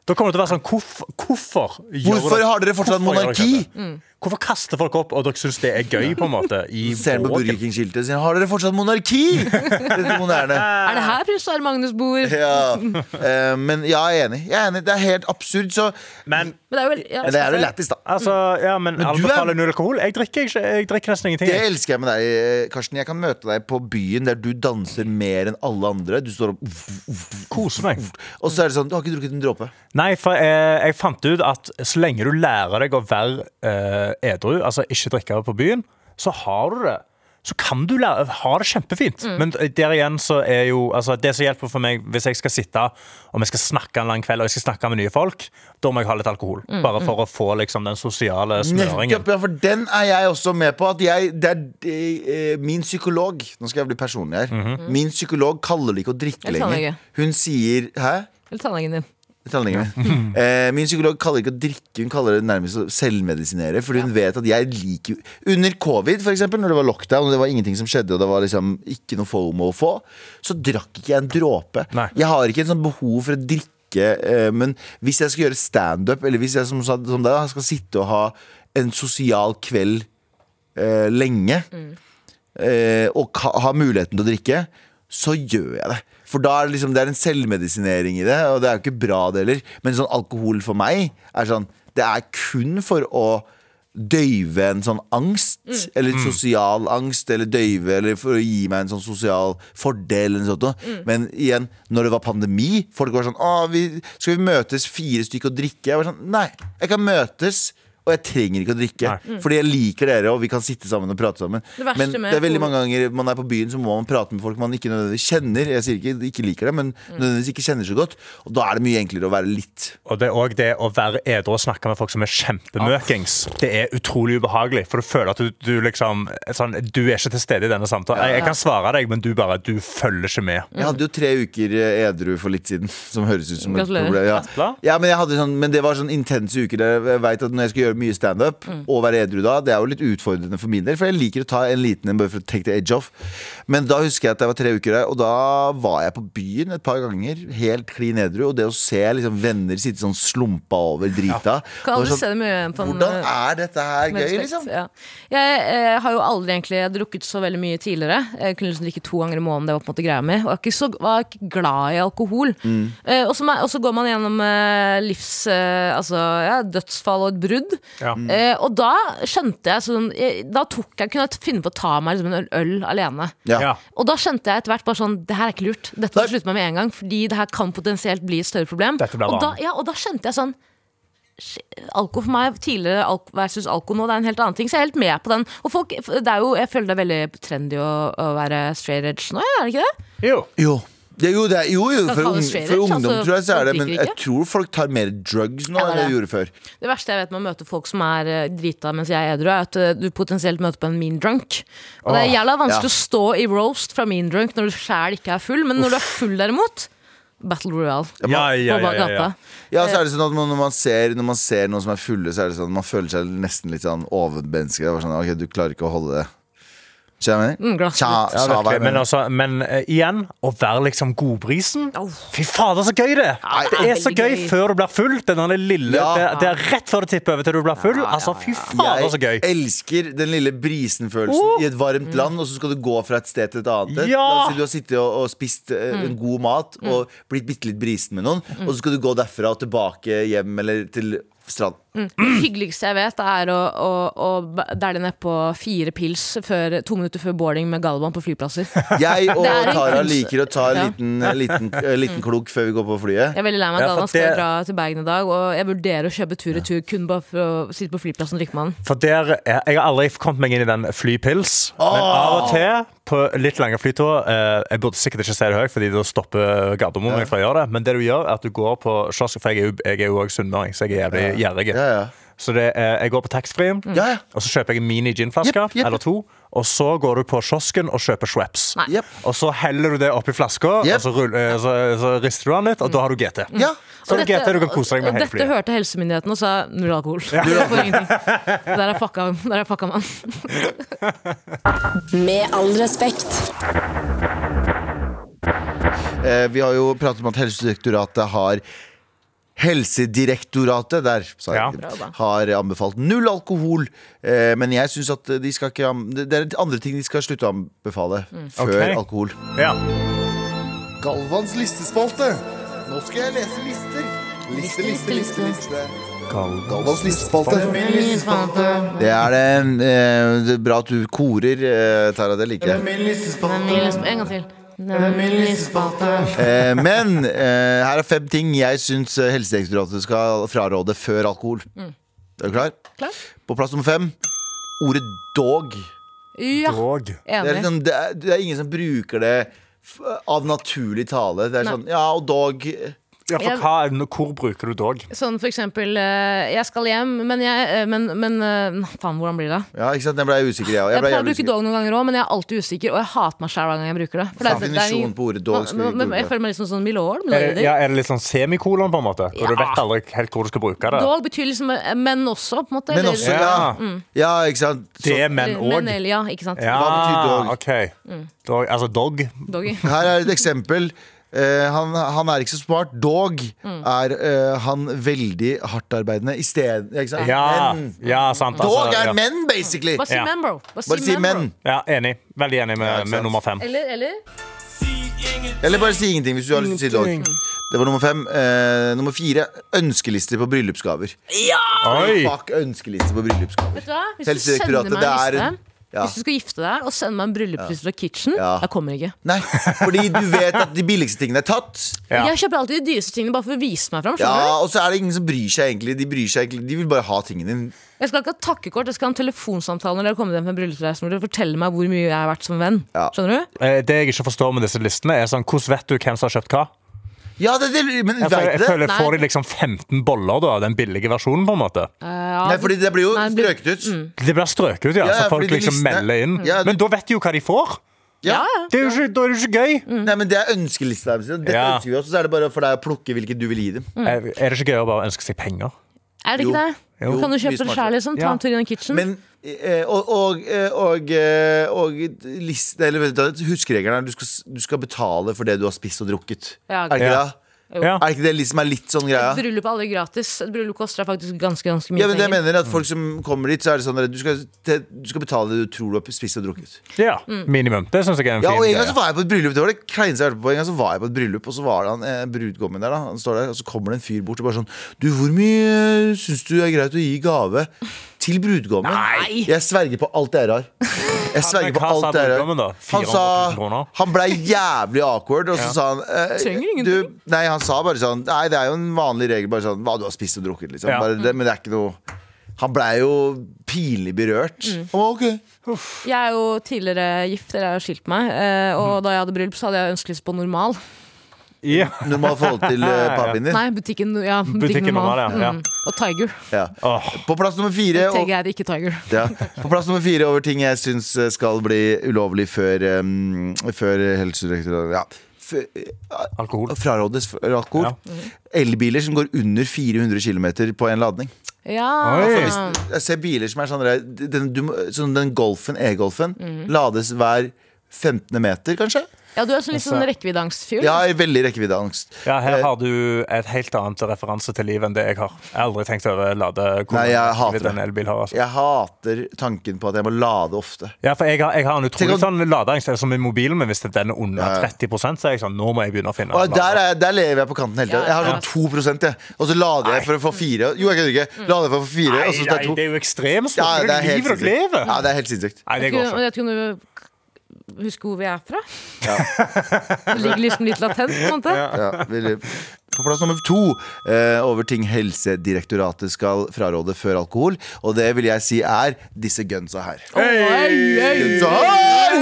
Da kommer det til å være sånn Hvorfor, Hvorfor Hvorfor dere- har dere fortsatt hvorfor gjør dere monarki? Hvorfor kaster folk opp, og dere syns det er gøy, på en måte? I Ser på Burger? King-skiltet og sier Har dere fortsatt monarki? Dette moderne. Er det her prins Sverre Magnus bor? Ja. Uh, men ja, jeg er enig. Jeg er enig. Det er helt absurd. Så Men Men det er jo ja, Men det er jo lættis, da. altså, ja, men, du er- anbefaler null alkohol? Jeg drikker, ikke, jeg drikker nesten ingenting. Det elsker jeg med deg, eh, Karsten. Jeg kan møte deg på byen der du danser mer enn alle andre. Du står og Koser meg. Og så er det sånn Du har ikke drukket en dråpe. Nei, for jeg, jeg fant ut at så lenge du lærer deg å være eh, edru, altså ikke drikke på byen, så har du det. Så kan du lære, ha det kjempefint. Men der igjen så er jo altså Det som hjelper for meg hvis jeg skal sitte og vi skal snakke en lang kveld og jeg skal snakke med nye folk, da må jeg ha litt alkohol. Bare for å få liksom den sosiale smøringen. Nettopp, ja, for den er jeg også med på. At jeg, det er eh, Min psykolog Nå skal jeg bli personlig her. Mhm. Min psykolog kaller det ikke å drikke lenger. Hun sier Hæ? Eller tannlegen din. Tannlegen min. Eh, min psykolog kaller det ikke å drikke, hun kaller det nærmest å selvmedisinere. For hun vet at jeg liker Under covid, for eksempel, når det var lockdown og det var ingenting som skjedde, og det var liksom ikke noe FOMO å få, så drakk ikke jeg en dråpe. Nei. Jeg har ikke en sånn behov for å drikke, eh, men hvis jeg skal gjøre standup, eller hvis jeg som, som deg skal sitte og ha en sosial kveld eh, lenge, eh, og ha muligheten til å drikke, så gjør jeg det. For da er det liksom Det er en selvmedisinering i det, og det er jo ikke bra, det heller. Men sånn alkohol for meg er sånn Det er kun for å døyve en sånn angst, eller sosial angst, eller døyve, eller for å gi meg en sånn sosial fordel, noe. Men igjen, når det var pandemi, folk var sånn Å, vi, skal vi møtes fire stykker og drikke? Jeg var sånn Nei, jeg kan møtes. Og jeg trenger ikke å drikke, fordi jeg liker dere, og vi kan sitte sammen og prate sammen. Det Men det er veldig mange ganger man er på byen, så må man prate med folk man ikke nødvendigvis kjenner. Jeg sier ikke ikke liker det, men nødvendigvis ikke kjenner så godt. Og da er det mye enklere å være litt Og det er òg det å være edru og snakke med folk som er kjempemøkings. Det er utrolig ubehagelig, for du føler at du, du liksom sånn, Du er ikke til stede i denne samtalen. Jeg, jeg kan svare deg, men du bare Du følger ikke med. Jeg hadde jo tre uker eh, edru for litt siden, som høres ut som et problem. Ja. Ja, men, jeg hadde sånn, men det var sånn intense uker. Der jeg veit at Når jeg skal gjøre mye standup, og være edru da, det er jo litt utfordrende for min del. For jeg liker å ta en liten en bare for å take the edge off. Men da husker jeg at jeg var tre uker der, og da var jeg på byen et par ganger, helt klin edru. Og det å se liksom venner sitte sånn slumpa over drita Kan det aldri sånn, se det mye på en Hvordan er dette her gøy, respekt, liksom? Ja. Jeg eh, har jo aldri egentlig drukket så veldig mye tidligere. Jeg kunne liksom drikke to ganger i måneden. Det var på en måte greia mi. Og jeg var ikke så var ikke glad i alkohol. Mm. Eh, og så ma- og så går man gjennom eh, livs... Eh, altså ja, dødsfall og et brudd. Ja. Eh, og da skjønte jeg sånn Da tok jeg, kunne jeg finne på å ta meg liksom, en øl alene. Ja. Ja. Og da skjønte jeg etter hvert bare sånn Det her er ikke lurt. Dette må jeg slutte med med en gang, fordi det her kan potensielt bli et større problem. Og, da, ja, og da skjønte jeg sånn Alko for meg, tidligere alko versus alko nå, det er en helt annen ting. Så jeg er helt med på den. Og folk, det er jo, jeg føler det er veldig trendy å, å være straight edge nå, er det ikke det? Jo. Jo. Det, jo, det er, jo, jo for, ung, for ungdom altså, tror jeg så er det Men jeg tror folk tar mer drugs nå Ja, enn de gjorde før. Det verste jeg vet med å møte folk som er eh, drita mens jeg er edru, er at eh, du potensielt møter på en mean drunk. Og det er jævla vanskelig ja. å stå i roast fra mean drunk når du sjæl ikke er full, men når du er full derimot Battle Royale. Ja, ja, på ja, ja, ja. Ja, så er det sånn at når, man ser, når man ser noen som er fulle, så er det sånn at man føler seg nesten litt sånn overmenneske. Sånn, ok, du klarer ikke å holde det. Skjønner du? Mm, glass Tja. Ja, hva jeg Men, mener. altså, men eh, igjen, å være liksom godbrisen oh. Fy fader, så gøy det er! Det er så gøy gøy. før du blir full. Lille, Ja. det, det er rett før det tipper over til du blir full. Altså, fy fader, så gøy. Jeg elsker den lille brisenfølelsen i et varmt land, og så skal du gå fra et sted til et annet. Ja! La oss du har sittet og, og spist eh, en god mat og blitt bitte litt brisen med noen, og så skal du gå derfra og tilbake hjem eller til strand. Det hyggeligste jeg vet, er å, å, å dæle nedpå fire pils før, to minutter før boarding med Galvan på flyplasser. Jeg og Tara liker å ta en liten, ja. liten, liten klunk før vi går på flyet. Jeg er veldig lei meg. Ja, Galvan skal dra til Bergen i dag, og jeg vurderer å kjøpe tur-retur kun bare for å sitte på flyplassen og drikke med han. For der, er- Jeg har aldri kommet meg inn i den flypils, men av og til på litt lange flytår eh, Jeg burde sikkert ikke si det høyt, Fordi da stopper Gardermoen meg fra å gjøre det. Men det du gjør, er at du går på kiosk, for jeg er jo, også sunnmøring, så jeg er jævlig gjerrig. Ja, ja. Så det, er- jeg går på taxfree, Ja, ja. og så kjøper jeg en mini ginflaske yep, yep. eller to. Og så går du på kiosken og kjøper Schweppes. Yep. Og så heller du det oppi flaska, og så, rull- eh, så, så rister du den litt, og da har du GT. Ja. Så dette- GT du kan kose deg med dette flyet. hørte helsemyndighetene og sa null alkohol. Ja. får ingenting. Der er fucka, der er fucka man. Med all respekt. Eh, vi har jo pratet om at Helsedirektoratet har Helsedirektoratet der sa jeg, Ja. Har anbefalt null alkohol. Eh, men jeg syns at de skal ikke Det det er andre ting de skal slutte å anbefale før okay. alkohol. Ja. Galvans listespalte. Nå skal jeg lese lister. Liste, liste, liste, liste. Galvans listespalte. Det er det. Eh, det er bra at du korer, eh, Tara. Det liker jeg. En gang til. Eh, men eh, her er fem ting jeg syns eh, Helsedirektoratet skal fraråde før alkohol. Er du klar? Klar. På plass nummer fem ordet dog. Ja, Og Det er, liksom, det, er, det er ingen som bruker det av naturlig tale. Det er Nei. sånn Ja, og dog ja, for hva, hvor bruker du dog? Sånn for eksempel eh, Jeg skal hjem, men jeg eh, Men, men eh, Faen, hvordan blir det? Ja, ikke sant? Den ble jeg usikker, jeg òg. Jeg Jeg pleier å bruke dog noen ganger òg, men jeg er alltid usikker, og jeg hater meg sjæl hver gang jeg bruker det. For det det er på ordet dog skal vi Men- men. Jeg føler meg litt sånn, sånn milord. Ja, er det litt sånn semikolon, på en måte? Hvor du vet aldri helt hvor du skal bruke det? Dog betyr liksom menn også, på en måte. Men også, ja. Ja, ikke sant. Så, Det er menn eller òg. Men, ja, ikke sant. Ja, Hva betyr dog? Okay. Mm. Dog, altså dog. Doggy. her er et eksempel. Eh, han, han er ikke så smart. Dog Mm. er uh, han veldig hardtarbeidende i stedet. Ikke sant? Ja, Men ja sant. dog altså, er ja. menn, basically. Bare si menn, bro. Bare si menn. Ja, enig. Veldig enig med, Ja, med nummer fem. Eller, eller Eller bare si ingenting hvis du har lyst til å si dog. Det var nummer fem. Eh, nummer fire ønskelister på bryllupsgaver. Oi! Fuck ønskelister på bryllupsgaver. Vet du hva? Hvis du sender meg en liste ja. Hvis du skal gifte deg og sende meg en bryllupsliste fra Kitchen, Ja. jeg kommer ikke. Nei, fordi du vet at de billigste tingene er tatt. Ja. Jeg kjøper alltid de dyreste tingene bare for å vise meg fram. Ja, skjønner? Og så er det ingen som bryr seg egentlig. De bryr seg egentlig De vil bare ha tingene dine. Jeg skal ikke ha takkekort, jeg skal ha en telefonsamtale når dere har kommet hjem fra en bryllupsreise hvor dere forteller meg hvor mye jeg har vært som venn. Ja. Skjønner du? Eh, Det jeg ikke forstår med disse listene, er sånn Hvordan vet du hvem som har kjøpt hva? Ja, det, det, men Jeg, føler- jeg det? føler Får de liksom 15 boller, da? Den billige versjonen, på en måte? Nei, fordi det blir jo Nei, blir- strøket ut. Det blir strøket ut, ja. Ja, så folk liksom listene- melder inn. Ja, du- Men da vet de jo hva de får. Ja. Det er jo ikke, da er det jo ikke gøy. Nei, men Det er ønskelista. Dette Ja. ønsker vi også, så er det bare for deg å plukke hvilket du vil gi dem. Er er det ikke gøy å bare ønske seg penger? Er det Jo. ikke det? Jo. Kan du kjøpe det sjøl, liksom? Ta Ja. en tur i den kitchen? Men og, og, eh, og, eh, og liste, eller, Huskeregelen er at du skal, du skal betale for det du har spist og drukket. Ja, er det ikke Ja. det? Jo. Ja. Er ikke det liksom er litt sånn greia? Et bryllup er aldri gratis. Et bryllup koster faktisk ganske ganske mye Ja, men det jeg penger. mener at Folk som kommer dit, så er det sånn at du skal, du skal betale det du tror du har spist og drukket. Ja, Mm. minimum. Det syns jeg er en Ja, fin og En gang så var jeg på et bryllup. Det var det kleineste jeg hørte på En gang så var jeg på et bryllup Og så var det han eh, brudgommen der da Han står der, og så kommer det en fyr bort og bare sånn Du, hvor mye syns du er greit å gi gave til brudgommen? Nei! Jeg sverger på alt det jeg har Jeg sverger på hva alt da? har Han 400 sa 000 kroner? Han ble jævlig awkward Og så Ja. sa han eh, Trenger ingenting. du, Nei, han sa bare sånn Nei, det er jo en vanlig regel Bare sånn, hva du har spist og drukket liksom. Ja. bare, det, Men det er ikke noe Han ble jo pinlig berørt Mm. Oh, okay. Jeg er jo tidligere gift, eller jeg har skilt meg. eh, Og da jeg hadde bryllup, så hadde jeg ønskeliste på normal. Ja. Normalt forhold til eh, pappien Nei, butikken, ja, butikken, Butikken normal. normal, ja, ja. Mm. Og Tiger. ja. Åh. På plass nummer fire og, er ikke Tiger. ja. På plass nummer fire over ting jeg syns skal bli ulovlig før, um, før Helsedirektoratet ja. Alkohol. Frarådes for alkohol. Elbiler som går under 400 km på en ladning. Ja. Altså, Hvis, jeg ser biler som er sånn den, du, sånn den Golfen, e-Golfen, mm. lades hver 15. meter, kanskje? Ja, du er sånn litt sånn rekkeviddeangstfyr. Ja, i veldig rekkeviddeangst. Ja, her Eh, har du et helt annet referanse til livet enn det jeg har. Jeg har aldri tenkt over lade Nei, jeg hater en elbil har. Altså. Jeg hater tanken på at jeg må lade ofte. Ja, for jeg har, jeg har en utrolig om- sånn ladeangst. Det er Som i mobilen min, hvis den er under Ja, ja. 30 så er jeg sånn Nå må jeg begynne å finne Og der, er, der lever jeg på kanten hele tida. Jeg har ja. sånn 2 jeg. Og så lader jeg for å få fire. Jo, jeg kødder ikke. Lader for å få fire, og så tar Nei, jeg to. det er jo ekstremt Ja, stort. det er det er helt sinnssykt. Ja, det er helt sinnssykt. Nei, det går ikke. Huske hvor vi er fra. det ligger liksom litt latent. på en måte Ja. På plass nummer to eh, over ting Helsedirektoratet skal fraråde før alkohol. Og det vil jeg si er disse gunsa her. Gunsa her!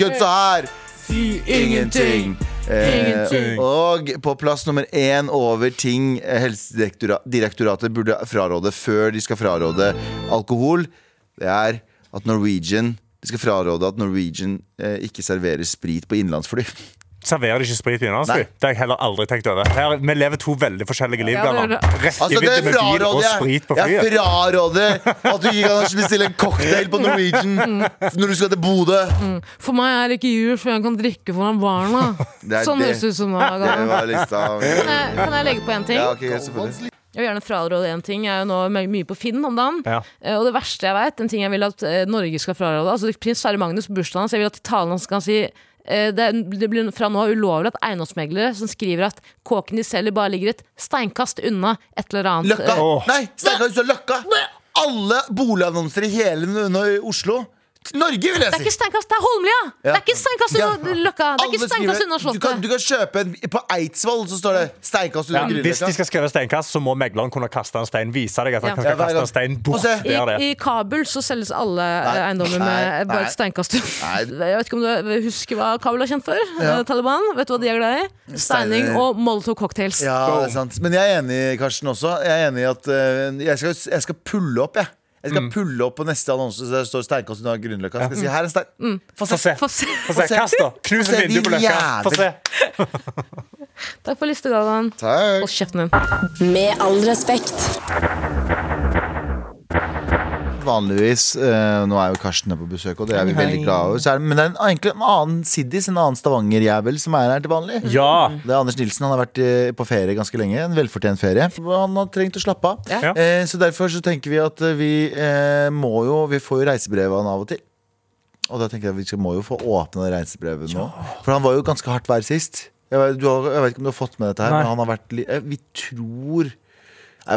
Gunsa her! Ingenting. Eh, og på plass nummer én over ting Helsedirektoratet burde fraråde før de skal fraråde alkohol, det er at Norwegian De skal fraråde at Norwegian eh, ikke serverer sprit på innenlandsfly. Serverer de ikke sprit i innenlandsfly? Nei. Det har jeg heller aldri tenkt over. Her, vi lever to veldig forskjellige liv. Ja, det det. Rett i Altså, det vidden med bil og fraråder jeg. sprit på Jeg fraråder at du ikke kan bestille en cocktail på Norwegian når du skal til Bodø. For meg er det ikke jul, for jeg kan drikke foran barna. Det Sånn det. høres det ut som. Det var. Kan jeg- Kan jeg legge på en ting? Ja, ok, selvfølgelig. Jeg vil gjerne fraråde én ting. Jeg er jo nå mye på Finn om dagen. Ja. Eh, Og det verste jeg vet, en ting jeg vil at eh, Norge skal fraråde Altså Prins Sverre Magnus på bursdagen hans, jeg vil at i talen hans kan si eh, det, blir fra nå av ulovlig at eiendomsmeglere som skriver at kåken de selger, bare ligger et steinkast unna et eller annet. Løkka! Oh. Nei, Steinkast unna Løkka! Alle boligannonser i hele Oslo. Norge, vil jeg si! Det er ikke steinkast, det er Holmlia! Det er ikke steinkast unna Ja. Løkka! Det er ikke steinkast skriver- Slottet. du, kan, du kan kjøpe en På Eidsvoll så står det 'Steinkast Ja, under hvis de skal skrive steinkast, så må megleren kunne kaste en stein. Vise deg at han Ja. kan Ja, kaste en stein bort se. I. I Kabul så selges alle eiendommer med bare et steinkast. Nei. Jeg vet ikke om du husker hva Kabul er kjent for? Ja. Eh, Taliban. Vet du hva de er glad i? Steining og Molotov cocktails. Ja, det er sant. Men jeg er enig, Karsten, også. Jeg er enig i at uh, jeg, skal, jeg skal pulle opp, jeg. Jeg skal pulle opp på neste annonse så det står 'Steinkast under Grünerløkka'. Jeg si 'her er en stein'. Få Få se. se. Få se. Få se. Kast, da. Knus et vindu på løkka. Få se. Takk for listegaven. Takk. Hold kjeften din. Med all respekt. Vanligvis, eh, nå er jo Karsten her på besøk, og det er vi veldig glade over. Så er det, men det er en, egentlig en annen Siddis, en annen Stavanger-jævel, som er her til vanlig. Ja. Det er Anders Nilsen. Han har vært eh, på ferie ganske lenge. En velfortjent ferie. Han har trengt å slappe av. Ja. Eh, så derfor så tenker vi at eh, vi eh, må jo Vi får jo reisebrev av han av og til. Og da tenker jeg at vi skal, må jo få det reisebrevet nå. For han var jo ganske hardt vær sist. Jeg vet, du har, jeg vet ikke om du har fått med dette her, Nei. men han har vært li- eh, Vi tror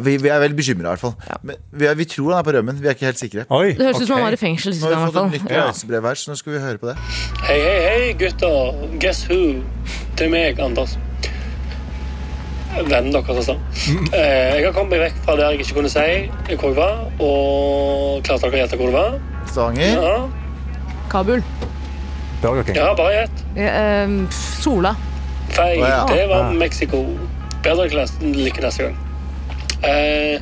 vi, vi er veldig bekymra, i hvert fall. Men vi, er, vi tror han er på rømmen. Vi er ikke helt sikre. Oi. Det høres ut som han var i fengsel. Nå har vi fått et nytt reisebrev her, så nå skal vi høre på det. Hei, hei, hei, gutter. Guess who? Det er meg, Anders. Vennen deres, altså. Eh, Jeg har kommet meg vekk fra der jeg ikke kunne si hvor jeg var, og klarte dere å gjette hvor det var? Stavanger. Ja, Kabul. Burger King. ja bare gjett. Ja, um, Sola. Feil. Oh, ja. Det var Ah. Mexico. Bedre lykke neste gang. Eh,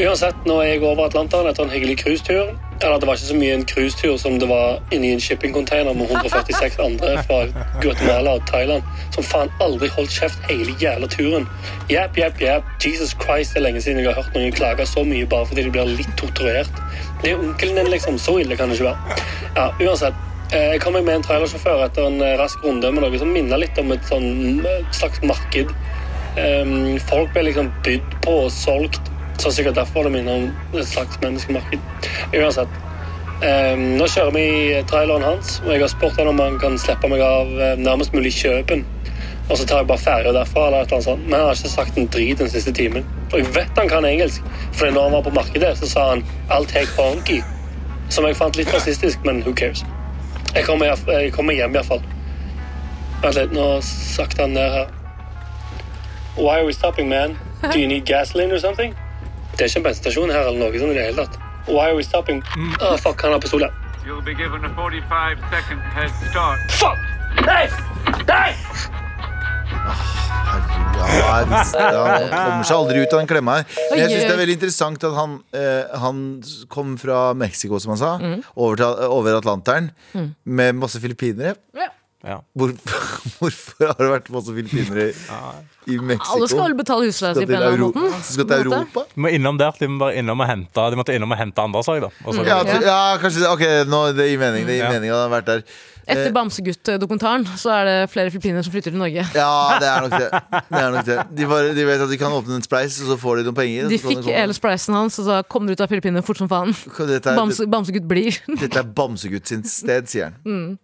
uansett, nå er jeg over Atlanteren etter en hyggelig cruisetur. Eller det var ikke så mye en cruisetur som det var inni en shippingcontainer med 146 andre fra Guatemala og Thailand som faen aldri holdt kjeft hele jævla turen. Jepp, jepp, jepp. Jesus Christ, det er lenge siden jeg har hørt noen klage så mye bare fordi de blir litt torturert. Det er onkelen din, liksom. Så ille kan det ikke være. Ja, uansett. eh, Jeg kom med en trailersjåfør etter en eh, rask runde med noe som minner litt om et sånn eh, slags marked. Um, folk ble liksom bydd på og solgt, så sikkert derfor det minner om et slags menneskemarked. Uansett. Um, nå kjører vi traileren hans, og jeg har spurt han om han kan slippe meg av eh, nærmest mulig Kjøpen. Og så tar jeg bare ferja derfra, eller et sånt. Men han har ikke sagt en drit den siste timen. Og jeg vet han kan engelsk, for når han var på markedet, så sa han 'I'll take honky'. Som jeg fant litt rasistisk, men who cares. Jeg kommer, jeg kommer hjem iallfall. Vent litt, nå sakte han ned her. Why are we stopping, man? Do you need gasoline or something? Det er ikke en bensinstasjon her eller noe sånt i det hele tatt. Why are we stopping? Ah, fuck, han har pistol. ja. You'll be given a 45 second head start. Fuck! Nei! Nei! Herregud. Han kommer seg aldri ut av den klemma her. Men jeg synes det er veldig interessant at han, eh, han kom fra Mexico, som han sa, Mm. over, til, over Atlanteren med masse filippinere. Ja. Ja. Hvor, hvorfor har det vært masse filippinere i Mexico? Alle skal vel betale husleia si på en eller annen måte. Skal til Europa? De må innom der, de må bare innom og hente De måtte innom og hente andre sag, da. Og så- Ja, ja, kanskje det. Ok, nå, det gir mening. Det gir Ja. mening at han har vært der. Etter Bamsegutt-dokumentaren så er det flere filippinere som flytter til Norge. Ja, det er nok det. det, er nok det. De, bare, de vet at de kan åpne en spleis, og så får de noen penger. De fikk hele spleisen hans, og så kom de ut av Filippinene fort som faen. Bamsegutt blir. Dette er Bamsegutt sin sted, sier han.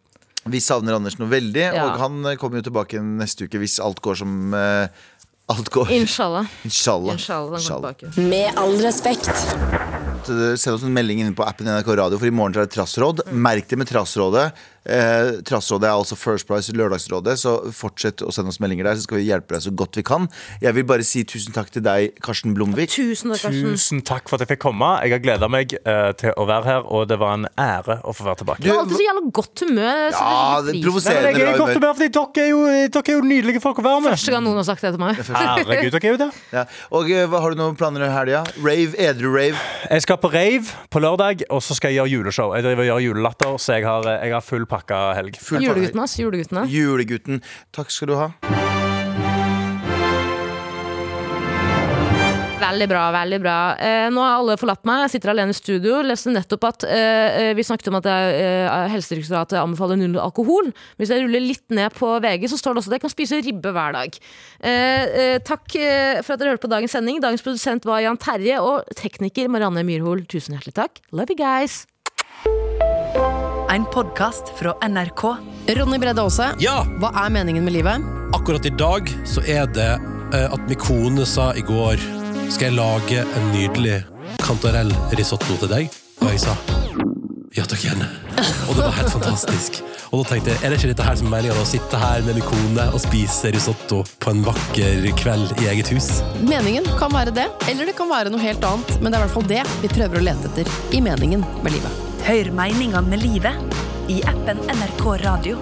Vi savner Anders noe veldig, Ja. og han eh, kommer jo tilbake neste uke hvis alt går som uh, Alt går. Inshallah. Inshallah. Inshallah, Inshallah. Med all respekt. Eh, Send oss en melding inne på appen NRK Radio, for i morgen er det Trassråd. Merk det med Trassrådet. Eh, Trassrådet er altså First Price Lørdagsrådet, så fortsett å sende oss meldinger der, så skal vi hjelpe deg så godt vi kan. Jeg vil bare si tusen takk til deg, Karsten Blomvik. Tusen takk, Karsten. Tusen takk for at jeg fikk komme. Jeg har gleda meg eh, til å være her, og det var en ære å få være tilbake. Du har alltid så jævla godt humør. så Ja, det er provoserende. jeg er i godt humør. fordi dere er, jo, dere er jo nydelige folk å være med. Første gang noen har sagt det til meg. Herregud, dere er jo det. Ja. Og eh, hva har du noen planer i helga? Rave? Edru rave? Jeg skal på rave på lørdag, og så skal jeg gjøre juleshow. Jeg driver og gjør julelatter, så jeg har, jeg har full pakka helg. Julegutten, ass. Julegutten. Julegutten. Takk skal du ha. Veldig bra. veldig bra eh, Nå har alle forlatt meg. Jeg sitter alene i studio. Leste nettopp at eh, Vi snakket om at eh, Helsedirektoratet anbefaler null alkohol. Hvis jeg ruller litt ned på VG, så står det også at jeg kan spise ribbe hver dag. Eh, eh, takk eh, for at dere hørte på dagens sending. Dagens produsent var Jan Terje, og tekniker Marianne Myrhol. Tusen hjertelig takk. Love you guys. En podkast fra NRK. Ronny Bredde Aase, Ja, hva er meningen med livet? akkurat i dag så er det eh, at min kone sa i går Skal jeg lage en nydelig kantarellrisotto til deg? Og jeg sa ja takk, gjerne. Og det var helt fantastisk. Og da tenkte jeg, er det ikke dette her som er meninga? Å sitte her med min kone og spise risotto på en vakker kveld i eget hus? Meningen kan være det, eller det kan være noe helt annet, men det er i hvert fall det vi prøver å lete etter i meningen med livet. Hør meningene med livet i appen NRK Radio.